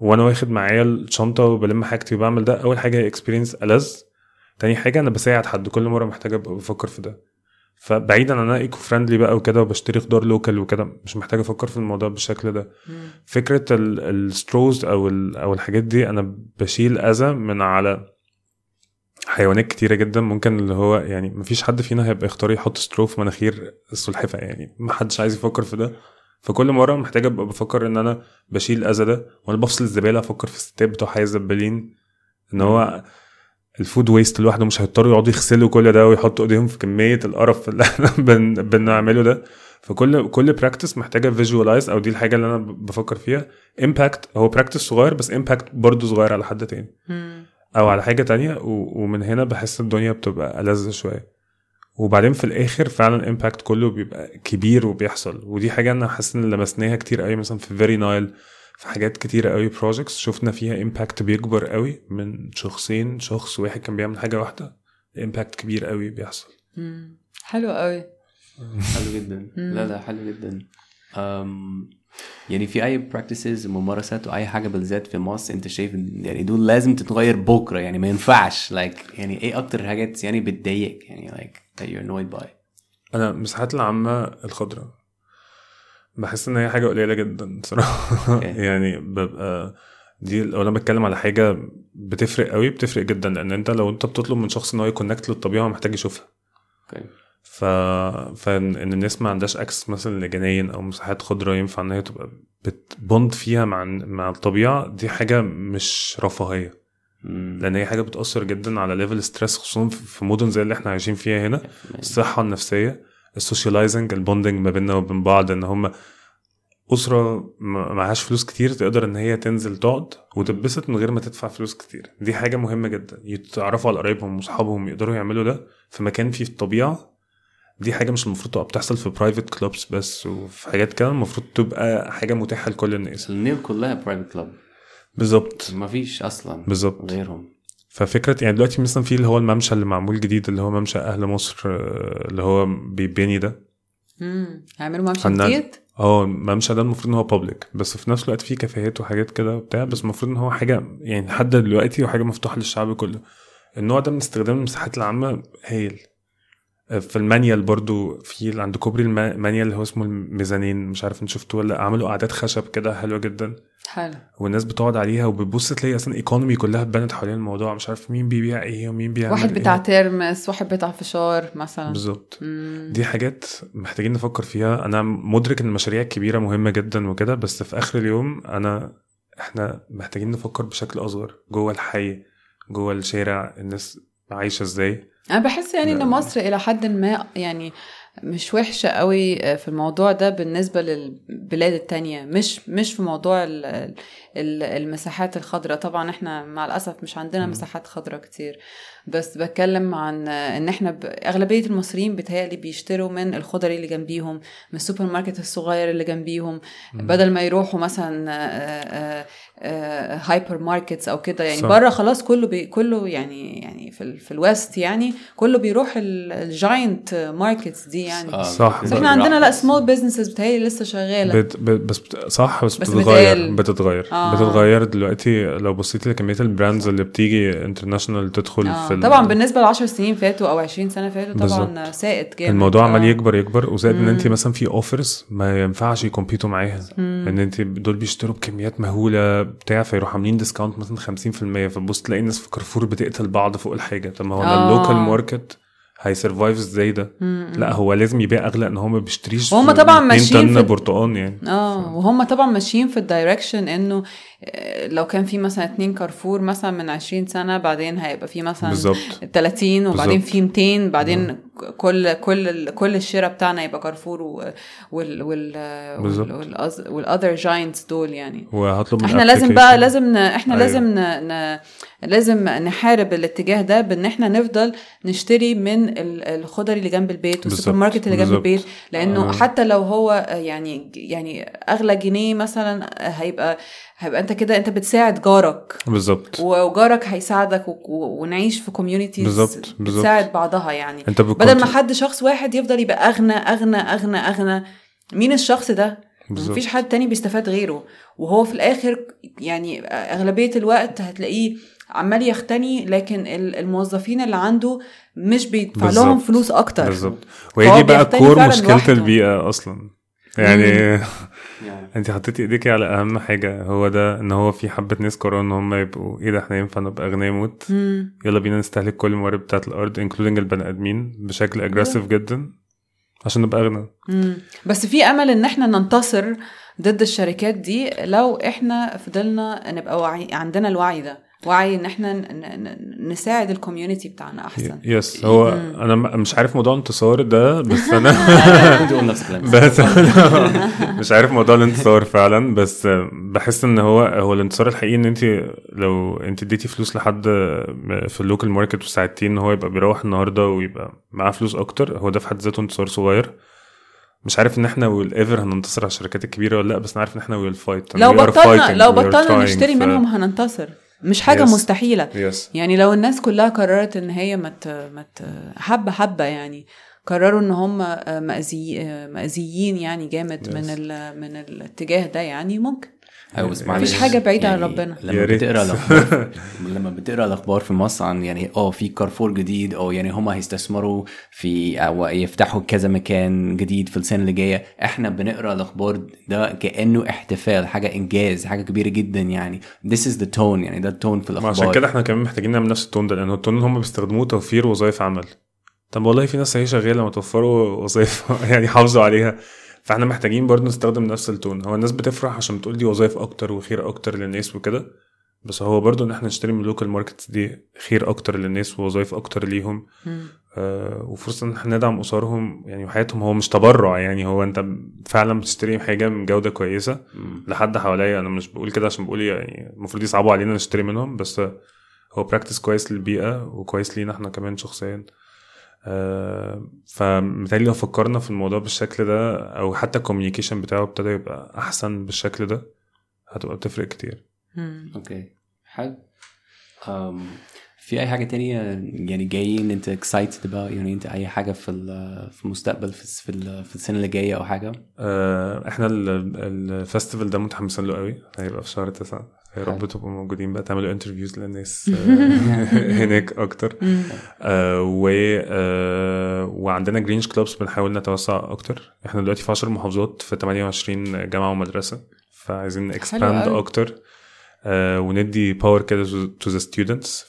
وأنا واخد معايا الشنطة وبلم حاجتي وبعمل ده. أول حاجة هي experience ألذ تاني حاجة أنا بساعد حد. كل مرة محتاج أبقى بفكر في ده. فبعيدا عن أنا eco-friendly بقى وكده وبشتري خضار local وكده. مش محتاج أفكر في الموضوع بالشكل ده. مم. فكرة ال straws أو أو الحاجات دي أنا بشيل أذى من على حيوانات كتيرة جدا ممكن اللي هو يعني مفيش حد فينا هيبقى يختار يحط straw في مناخير السلحفاه يعني محدش عايز يفكر في ده. فكل مرة محتاج أبقى بفكر إن أنا بشيل الاذى ده وأنا بفصل الزبالة أفكر في الستات بتوع حي الزبالين إن هو ال food waste لوحده مش هيضطروا يقعدوا يغسلوا كل ده ويحطوا إيديهم في كمية القرف اللي إحنا *laughs* بن... بنعمله ده. فكل كل practice محتاجة visualize أو دي الحاجة اللي أنا بفكر فيها. impact هو practice صغير بس impact برضه صغير على حد تاني. أو على حاجة تانية. ومن هنا بحس الدنيا بتبقى ألذ شوية. وبعدين في الآخر فعلا ال impact كله بيبقى كبير وبيحصل. ودي حاجة أنا حاسس إن لمسناها كتير قوي مثلا في VeryNile في حاجات كتيرة قوي projects شفنا فيها impact بيكبر قوي من شخصين شخص واحد كان بيعمل حاجة واحدة impact كبير قوي بيحصل. حلو قوي حلو جدا. لا لا حلو جدا. أم يعني في اي practices ممارسات واي حاجة بالذات في مصر انت شايف يعني دول لازم تتغير بكرة يعني ما ينفعش. Like يعني إيه أكتر حاجات يعني بتضايقك؟ يعني like that you're annoyed by. أنا المساحات العامة الخضراء بحس إن هي حاجة قليلة جدا صراحة. okay. *laughs* يعني ببقى دي لو أنا بتكلم على حاجة بتفرق قوي بتفرق جدا. لأن أنت لو أنت بتطلب من شخص إن هو ي connect للطبيعة محتاج يشوفها. okay ف... فان الناس ما عندهاش access مثلا لجناين أو مساحات خضراء ينفع إن هي تبقى بت bond فيها مع مع الطبيعة دي حاجة مش رفاهية. لأن هي حاجة بتأثر جدا على level stress خصوصا في مدن زي اللي إحنا عايشين فيها هنا الصحة النفسية ال socializing ال bonding ما بيننا وبين بعض إن هم أسرة معهاش فلوس كتير تقدر إن هي تنزل تقعد وتتبسط من غير ما تدفع فلوس كتير. دي حاجة مهمة جدا. يتعرفوا على قرايبهم واصحابهم يقدروا يعملوا ده في مكان فيه الطبيعة دي حاجة مش المفروض تبقى بتحصل في private clubs بس وفي حاجات كده المفروض تبقى حاجة متاحة لكل الناس. النيل كلها private club بالظبط. ما فيش أصلا بالظبط. غيرهم. ففكرة يعني دلوقتي مثلا في اللي هو الممشى اللي معمول جديد اللي هو ممشى أهل مصر اللي هو بيبني ده. مم. هيعملوا ممشى جديد؟ آه الممشى ده المفروض إن هو public بس في نفس الوقت فيه كافيهات وحاجات كده وبتاع بس المفروض إن هو حاجة يعني لحد دلوقتي وحاجة مفتوحة للشعب كله. النوع ده من استخدام المساحات العامة هايل. في المانيال برضو في عند كوبري الم- المانيال اللي هو اسمه الميزانين مش عارف انت شفتوه ولا عملوا قعدات خشب كده حلوة جدا. حلو. والناس بتقعد عليها وبتبص تلاقي أصلا economy كلها اتبنت حوالين الموضوع مش عارف مين بيبيع إيه ومين بيعمل واحد إيه. بتاع ترمس واحد بتاع فشار مثلا. بالظبط. دي حاجات محتاجين نفكر فيها. أنا مدرك إن المشاريع الكبيرة مهمة جدا وكده بس في آخر اليوم أنا إحنا محتاجين نفكر بشكل أصغر جوه الحي جوه الشارع الناس عايشة إزاي. أنا بحس يعني إن. مصر إلى حد ما يعني مش وحشة قوي في الموضوع ده بالنسبة للبلاد التانية مش مش في موضوع ال- ال- المساحات الخضراء طبعا إحنا مع الأسف مش عندنا. مساحات خضراء كتير بس بتكلم عن إن إحنا ب... أغلبية المصريين بيتهيألي بيشتروا من الخضري اللي جنبيهم من السوبر ماركت الصغير اللي جنبيهم بدل ما يروحوا مثلا hypermarkets أو كده يعني صح. بره خلاص كله بي كله يعني يعني في ال في ال West يعني كله بيروح ال giant markets دي يعني آه، صح. بس إحنا عندنا لا small businesses بتهيألي لسه شغالة بت بت بس بت صح بس, بس بتتغير. بتتغير آه. بتتغير دلوقتي لو بصيتي لكمية ال brands اللي بتيجي international تدخل آه. في طبعا بالنسبة ل 10 سنين فاتوا أو 20 سنة فاتوا طبعا. سائد جامد الموضوع عمال آه. يكبر يكبر وزائد إن انت. مثلا في offers ما ينفعش ي compete وا معاها. إن انت دول بيشتروا بكميات مهولة بتاع فيروحوا عاملين discount مثلا 50% فبص تلاقي الناس في كارفور بتقتل بعض فوق الحاجة طب ما هو آه. ال local market هي survive إزاي ده مم. لا هو لازم يبيع أغلى ان هو ما بيشتريش وهم في طبعاً 2 ماشيين في- برتقان يعني آه وهم طبعا ماشيين في ال direction إنه آه، لو كان في مثلا اتنين كارفور مثلا من 20 سنة بعدين هيبقى في مثلا بالظبط 30 وبعدين. في 200 بعدين كل كل كل الشراء بتاعنا يبقى كارفور وال وال وال other giants دول يعني وهطلب إحنا لازم بقى. لازم ن... إحنا أيوة. لازم ن... ن... لازم نحارب الاتجاه ده بإن إحنا نفضل نشتري من ال- الخضري اللي جنب البيت والسوبر ماركت اللي جنب. البيت لأنه آه. حتى لو هو يعني يعني أغلى جنيه مثلا هيبقى هيبقى انت كده انت بتساعد جارك بالظبط وجارك هيساعدك و... و... ونعيش في كوميونيتيز بالظبط. بتساعد بعضها يعني انت بدل ما حد شخص واحد يفضل يبقى أغنى أغنى أغنى أغنى مين الشخص ده بالظبط. مفيش حد تاني بيستفاد غيره وهو في الآخر يعني أغلبية الوقت هتلاقيه عمال يختني لكن ال- الموظفين اللي عنده مش بيدفع. لهم فلوس أكتر بالظبط وهي دي بقى core مشكلة. البيئة أصلا يعني *laughs* انت حطيتي ايديكي على اهم حاجة هو ده ان هو في حبة ناس قرروا ان هم يبقوا إيه ده إحنا ينفع نبقى اغنياء موت. يلا بينا نستهلك كل الموارد بتاعت الأرض including البني آدمين بشكل aggressive جدا عشان نبقى اغنى. بس في أمل إن إحنا ننتصر ضد الشركات دي لو إحنا فضلنا نبقى وعي عندنا الوعي ده. وعي إن إحنا ن- ن- نساعد ال community بتاعنا أحسن. yes هو. أنا مش عارف موضوع انتصار ده بس *laughs* أنا *laughs* بس *laughs* مش عارف موضوع الانتصار فعلا بس بحس إن هو هو الانتصار الحقيقي إن أنت لو أنت اديتي فلوس لحد في ال local market وساعدتيه إن هو يبقى بيروح النهارده ويبقى معاه فلوس أكتر هو ده في حد ذاته انتصار صغير. مش عارف إن إحنا will ever هننتصر على الشركات الكبيرة ولا لأ بس أنا عارف إن إحنا will fight لو بطلنا لو بطلنا نشتري منهم هننتصر. مش حاجة Yes. مستحيلة يس يعني لو الناس كلها قررت إن هي مت مت حبه حبه يعني قرروا إن هم مأذي مأذيين يعني جامد Yes. من ال... من الاتجاه ده يعني ممكن أيوه بس مفيش معلش حاجة بعيدة عن يعني ربنا. يا لما. بتقرأ *laughs* الأخبار لما بتقرأ الأخبار في مصر عن يعني آه في كارفور جديد أو يعني هم هيستثمروا في أو يفتحوا كذا مكان جديد في السنة اللي جاية. إحنا بنقرأ الأخبار ده كأنه احتفال حاجة إنجاز حاجة كبيرة جدا يعني. This is the tone يعني ده ال tone في ما الأخبار. عشان كده إحنا كمان محتاجين نعمل نفس ال tone ده لأن ال tone اللي هم بيستخدموه توفير وظائف عمل. طب والله في ناس هي شغالة ما توفروا وظائف *laughs* يعني حافظوا عليها. فاحنا محتاجين برضه نستخدم نفس ال tone هو الناس بتفرح عشان بتقول دي وظائف أكتر وخير أكتر للناس وكده بس هو برضه إن إحنا نشتري من ال local markets دي خير أكتر للناس ووظائف أكتر ليهم. آه وفرصة إن إحنا ندعم أسرهم يعني وحياتهم هو مش تبرع يعني هو أنت فعلا بتشتري حاجة من جودة كويسة مم. لحد حواليا أنا مش بقول كده عشان بقول يعني المفروض يصعبوا علينا نشتري منهم بس هو practice كويس للبيئة وكويس لينا إحنا كمان شخصيا آه فمثالي لو فكرنا في الموضوع بالشكل ده أو حتى ال communication بتاعه ابتدى يبقى أحسن بالشكل ده هتبقى بتفرق كتير. okay. حلو. أم، في أي حاجة تانية؟ يعني جايين أنت excited about يعني أنت أي حاجة في ال- في المستقبل في في, ال- في السنة اللي جاية أو حاجة؟ آه إحنا ال- ال festival ده متحمسين له قوي هيبقى في شهر تسعة. يا رب تبقوا موجودين بقى تعملوا interviews للناس *laughs* آه، هناك أكتر. آه و آه وعندنا Greenish clubs بنحاول نتوسع أكتر. إحنا دلوقتي في 10 محافظات في 28 جامعة ومدرسة فعايزين expand. أكتر آه وندي power كده to the students.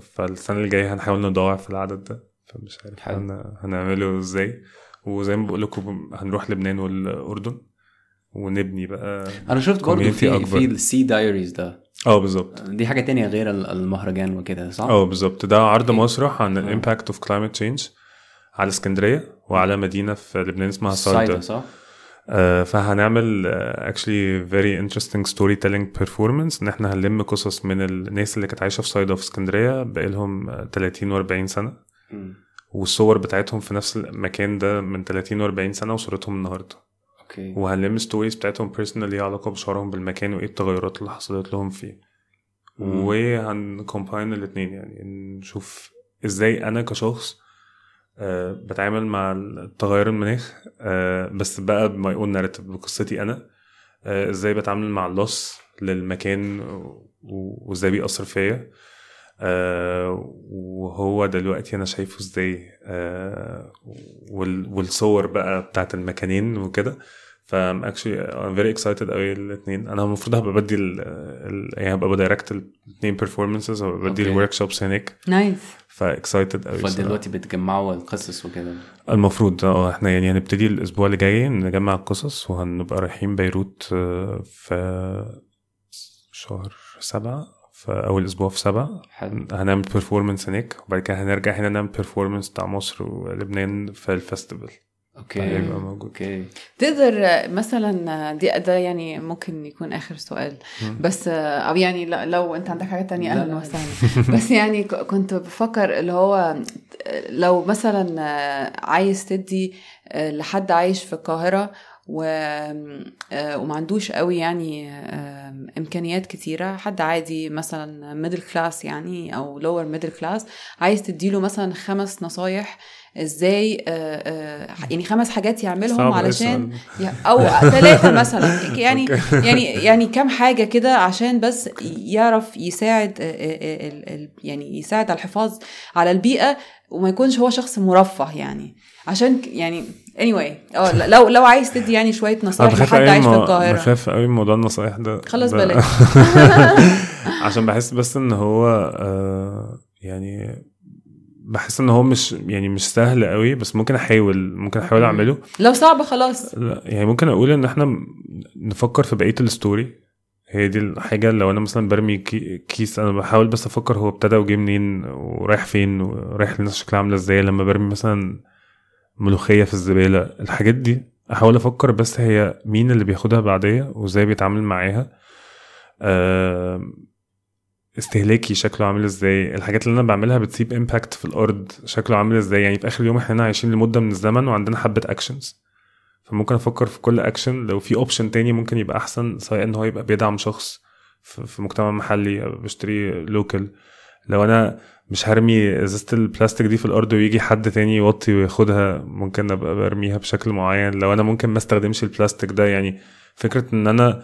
فالسنة اللي جاية هنحاول نضاعف العدد ده. فمش عارف. هن... هنعمله إزاي. وزي ما بقول لكم هنروح لبنان والأردن. ونبني بقى أنا شفت برضه في أكبر. في ال Sea Diaries ده آه بالظبط دي حاجة تانية غير ال- المهرجان وكده صح؟ آه بالظبط ده عرض. مسرح عن. ال impact of climate change على اسكندرية وعلى مدينة في لبنان اسمها صيدا صح؟ آه، فهنعمل آه، actually very interesting storytelling performance إن إحنا هنلم قصص من الناس اللي كانت عايشة في صيدا وفي اسكندرية بقالهم آه، 30 و40 سنة مم. والصور بتاعتهم في نفس المكان ده من 30 و40 سنة وصورتهم النهارده okay. وهنلم stories بتاعتهم personal ليها علاقة بشعورهم بالمكان وإيه التغيرات اللي حصلت لهم فيه. وهن combine الاتنين يعني نشوف إزاي أنا كشخص آه، بتعامل مع التغير المناخ آه، بس بقى بما يقول narrative بقصتي أنا آه، إزاي بتعامل مع ال loss للمكان وإزاي بيأثر فيا. آه، وهو دلوقتي أنا شايفه إزاي آه، وال- والصور بقى بتاعت المكانين وكده. ف I'm actually I'm very excited قوي الاثنين أنا المفروض هبقى بدي ال ال- يعني هبقى ب direct الاثنين performances هبقى بدي. ال workshops هناك. nice فا excited قوي فدلوقتي بتجمعوا القصص وكده. المفروض آه إحنا يعني هنبتدي الأسبوع اللي جاي نجمع القصص وهنبقى رايحين بيروت آه، في شهر سبعة في أول أسبوع في سبعة. حلو. هنعمل performance هناك وبعد كده هنرجع هنا نعمل performance بتاع مصر ولبنان في ال festival okay. هيبقى موجود. okay. تقدر آه، مثلا آه، دي ده يعني ممكن يكون آخر سؤال. بس آه، أو يعني لو أنت عندك حاجة تانية لا، أهلا لا. وسهلا. بس يعني كنت بفكر اللي هو لو مثلا عايز تدي لحد عايش في القاهرة و آه، وما عندوش قوي يعني آه، إمكانيات كتيرة. حد عادي مثلا middle class يعني أو lower middle class عايز تديله مثلا خمس نصايح إزاي آه، يعني خمس حاجات يعملهم علشان أو ثلاثة مثلا. *laughs* يعني يعني يعني كم حاجة كده عشان بس يعرف يساعد يعني يساعد على الحفاظ على البيئة وما يكونش هو شخص مرفه يعني. عشان يعني anyway آه لو لو عايز تدي يعني شوية نصايح لحد عايش في القاهرة. بخاف قوي من موضوع النصايح ده. خلاص بلاش. *laughs* عشان بحس بس إن هو آه يعني بحس إن هو مش يعني مش سهل قوي بس ممكن أحاول ممكن أحاول أعمله. لو صعب خلاص. لا يعني ممكن أقول إن إحنا نفكر في بقية ال story هي دي الحاجة لو أنا مثلا برمي كي- كيس أنا بحاول بس أفكر هو ابتدى وجه منين ورايح فين ورايح للناس شكلها عاملة إزاي. لما برمي مثلا ملوخية في الزبالة الحاجات دي أحاول أفكر بس هي مين اللي بياخدها بعديا وإزاي بيتعامل معاها. استهلاكي شكله عامل إزاي الحاجات اللي أنا بعملها بتسيب impact في الأرض شكله عامل إزاي. يعني في آخر اليوم إحنا عايشين لمدة من الزمن وعندنا حبة actions فممكن أفكر في كل اكشن لو في option تاني ممكن يبقى أحسن سواء إن هو يبقى بيدعم شخص في مجتمع محلي بشتري local لو أنا مش هرمي ازازة البلاستيك دي في الأرض ويجي حد تاني يوطي وياخدها ممكن أبقى برميها بشكل معين. لو أنا ممكن ما استخدمش البلاستيك ده يعني فكرة إن أنا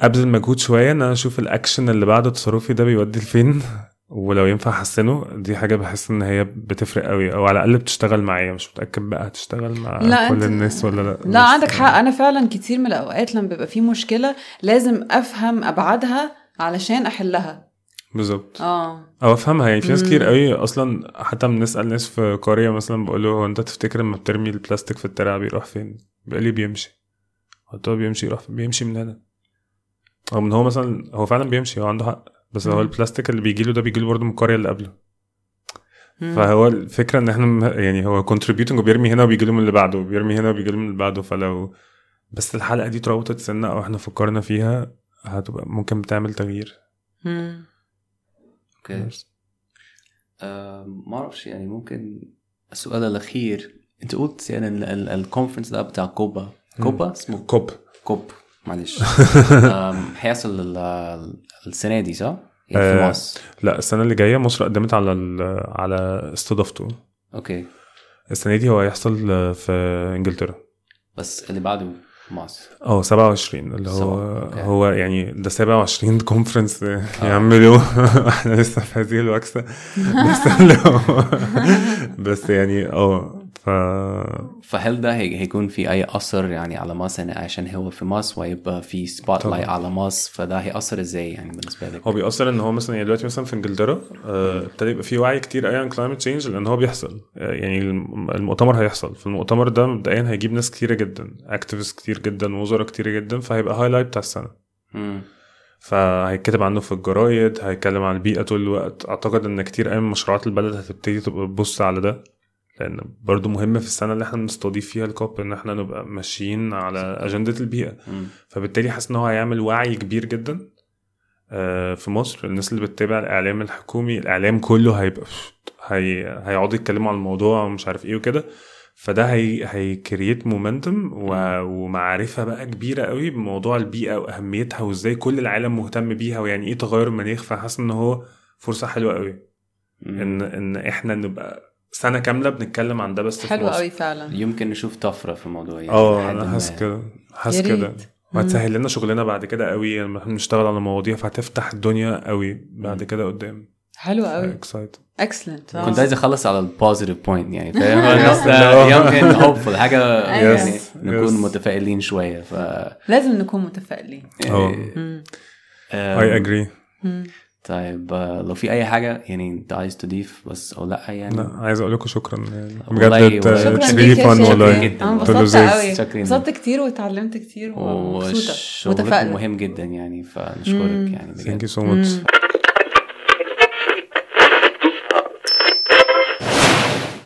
أبذل مجهود شوية إن أنا أشوف الأكشن اللي بعد تصرفي ده بيودي لفين ولو ينفع أحسنه دي حاجة بحس إن هي بتفرق قوي أو على الأقل بتشتغل معايا مش متأكد بقى هتشتغل مع لا، كل الناس ولا لأ. لا عندك حق. أنا فعلا كتير من الأوقات لما بيبقى في مشكلة لازم أفهم أبعادها علشان أحلها. بالظبط آه أو أفهمها يعني في ناس. كتير قوي أصلا حتى بنسأل ناس في قريه مثلا بقول له هو أنت تفتكر لما بترمي البلاستيك في الترعة بيروح فين؟ بيقول لي بيمشي قلت له بيمشي يروح؟ بيمشي من هنا أو من هو مثلا هو فعلا بيمشي هو عنده حق بس هو. البلاستيك اللي بيجي له ده بيجي له برضه من القريه اللي قبله. فهو الفكرة إن إحنا يعني هو contributing وبيرمي هنا وبيجي له من اللي بعده وبيرمي هنا وبيجي له من اللي بعده فلو بس الحلقة دي اتربطت سنة أو إحنا فكرنا فيها هتبقى ممكن بتعمل تغيير. okay. آه ما أعرفش يعني ممكن السؤال الأخير أنت قلت يعني ال- ال- ال conference ده بتاع كوبا. كوبا اسمه؟ COP. COP. معلش. *laughs* هيحصل ال- السنة دي صح؟ يعني في آه. مصر. لا السنة اللي جاية مصر قدمت على على استضافته okay. السنة دي هو هيحصل في إنجلترا. بس اللي بعده؟ مصر. آه 27 اللي هو okay. هو يعني ده 27 conference يعملوا إحنا لسه في هذه الوكسه بس اللي هو *laughs* بس يعني آه ف فهل ده هي- هيكون في أي أثر يعني على مصر؟ يعني عشان هو في مصر ويبقى في spotlight على مصر فده هيأثر إزاي يعني بالنسبة لك؟ هو بيأثر إن هو مثلا يعني دلوقتي مثلا في إنجلترا آه، ابتدى يبقى في وعي كتير قوي عن climate change لأن هو بيحصل. آه، يعني الم- المؤتمر هيحصل. في المؤتمر ده مبدئيا هيجيب ناس كتيرة جدا activist كتير جدا وزراء كتير جدا فهيبقى highlight بتاع السنة. مم. فهيتكتب عنه في الجرايد هيتكلم عن البيئة طول الوقت. أعتقد إن كتير قوي من مشروعات البلد هتبتدي تبقى تبص على ده. لأن برضو مهم في السنة اللي إحنا بنستضيف فيها الكوب إن إحنا نبقى ماشيين على أجندة البيئة. مم. فبالتالي حاسس إن هو هيعمل وعي كبير جدا آه، في مصر. الناس اللي بتتابع الإعلام الحكومي الإعلام كله هيبقى هي... هيقعدوا يتكلموا عن الموضوع ومش عارف إيه وكده. فده هي هيكريت مومنتم و... ومعرفة بقى كبيرة قوي بموضوع البيئة وأهميتها وإزاي كل العالم مهتم بيها ويعني إيه تغير المناخ. فحاسس إن هو فرصة حلوة قوي. ان إن إحنا نبقى سنة كاملة بنتكلم عن ده بس في حلو. قوي فعلا. يمكن نشوف طفرة في الموضوع يعني. آه أنا حاسس كده حاسس. كده. وهتسهل لنا شغلنا بعد كده قوي. لما إحنا بنشتغل على مواضيع فهتفتح الدنيا قوي بعد كده قدام. حلو قوي. excited excellent كنت عايز أخلص على ال positive point يعني فاهم؟ *laughs* *laughs* هو- يمكن hopeful حاجة يعني yes. نكون. متفائلين شوية ف لازم نكون متفائلين. آه. I agree مم. طيب آه، لو في أي حاجة يعني أنت عايز تضيف بس أو لأ يعني؟ لا عايز أقول لكم شكرا. يعني بجد شكرا شيخ. والله. جدا. أنا كله انبسطت قوي شكراً. انبسطت كتير واتعلمت كتير ومبسوطه متفائله مهم جدا يعني فنشكرك يعني بجد. ثانك يو سو ماتش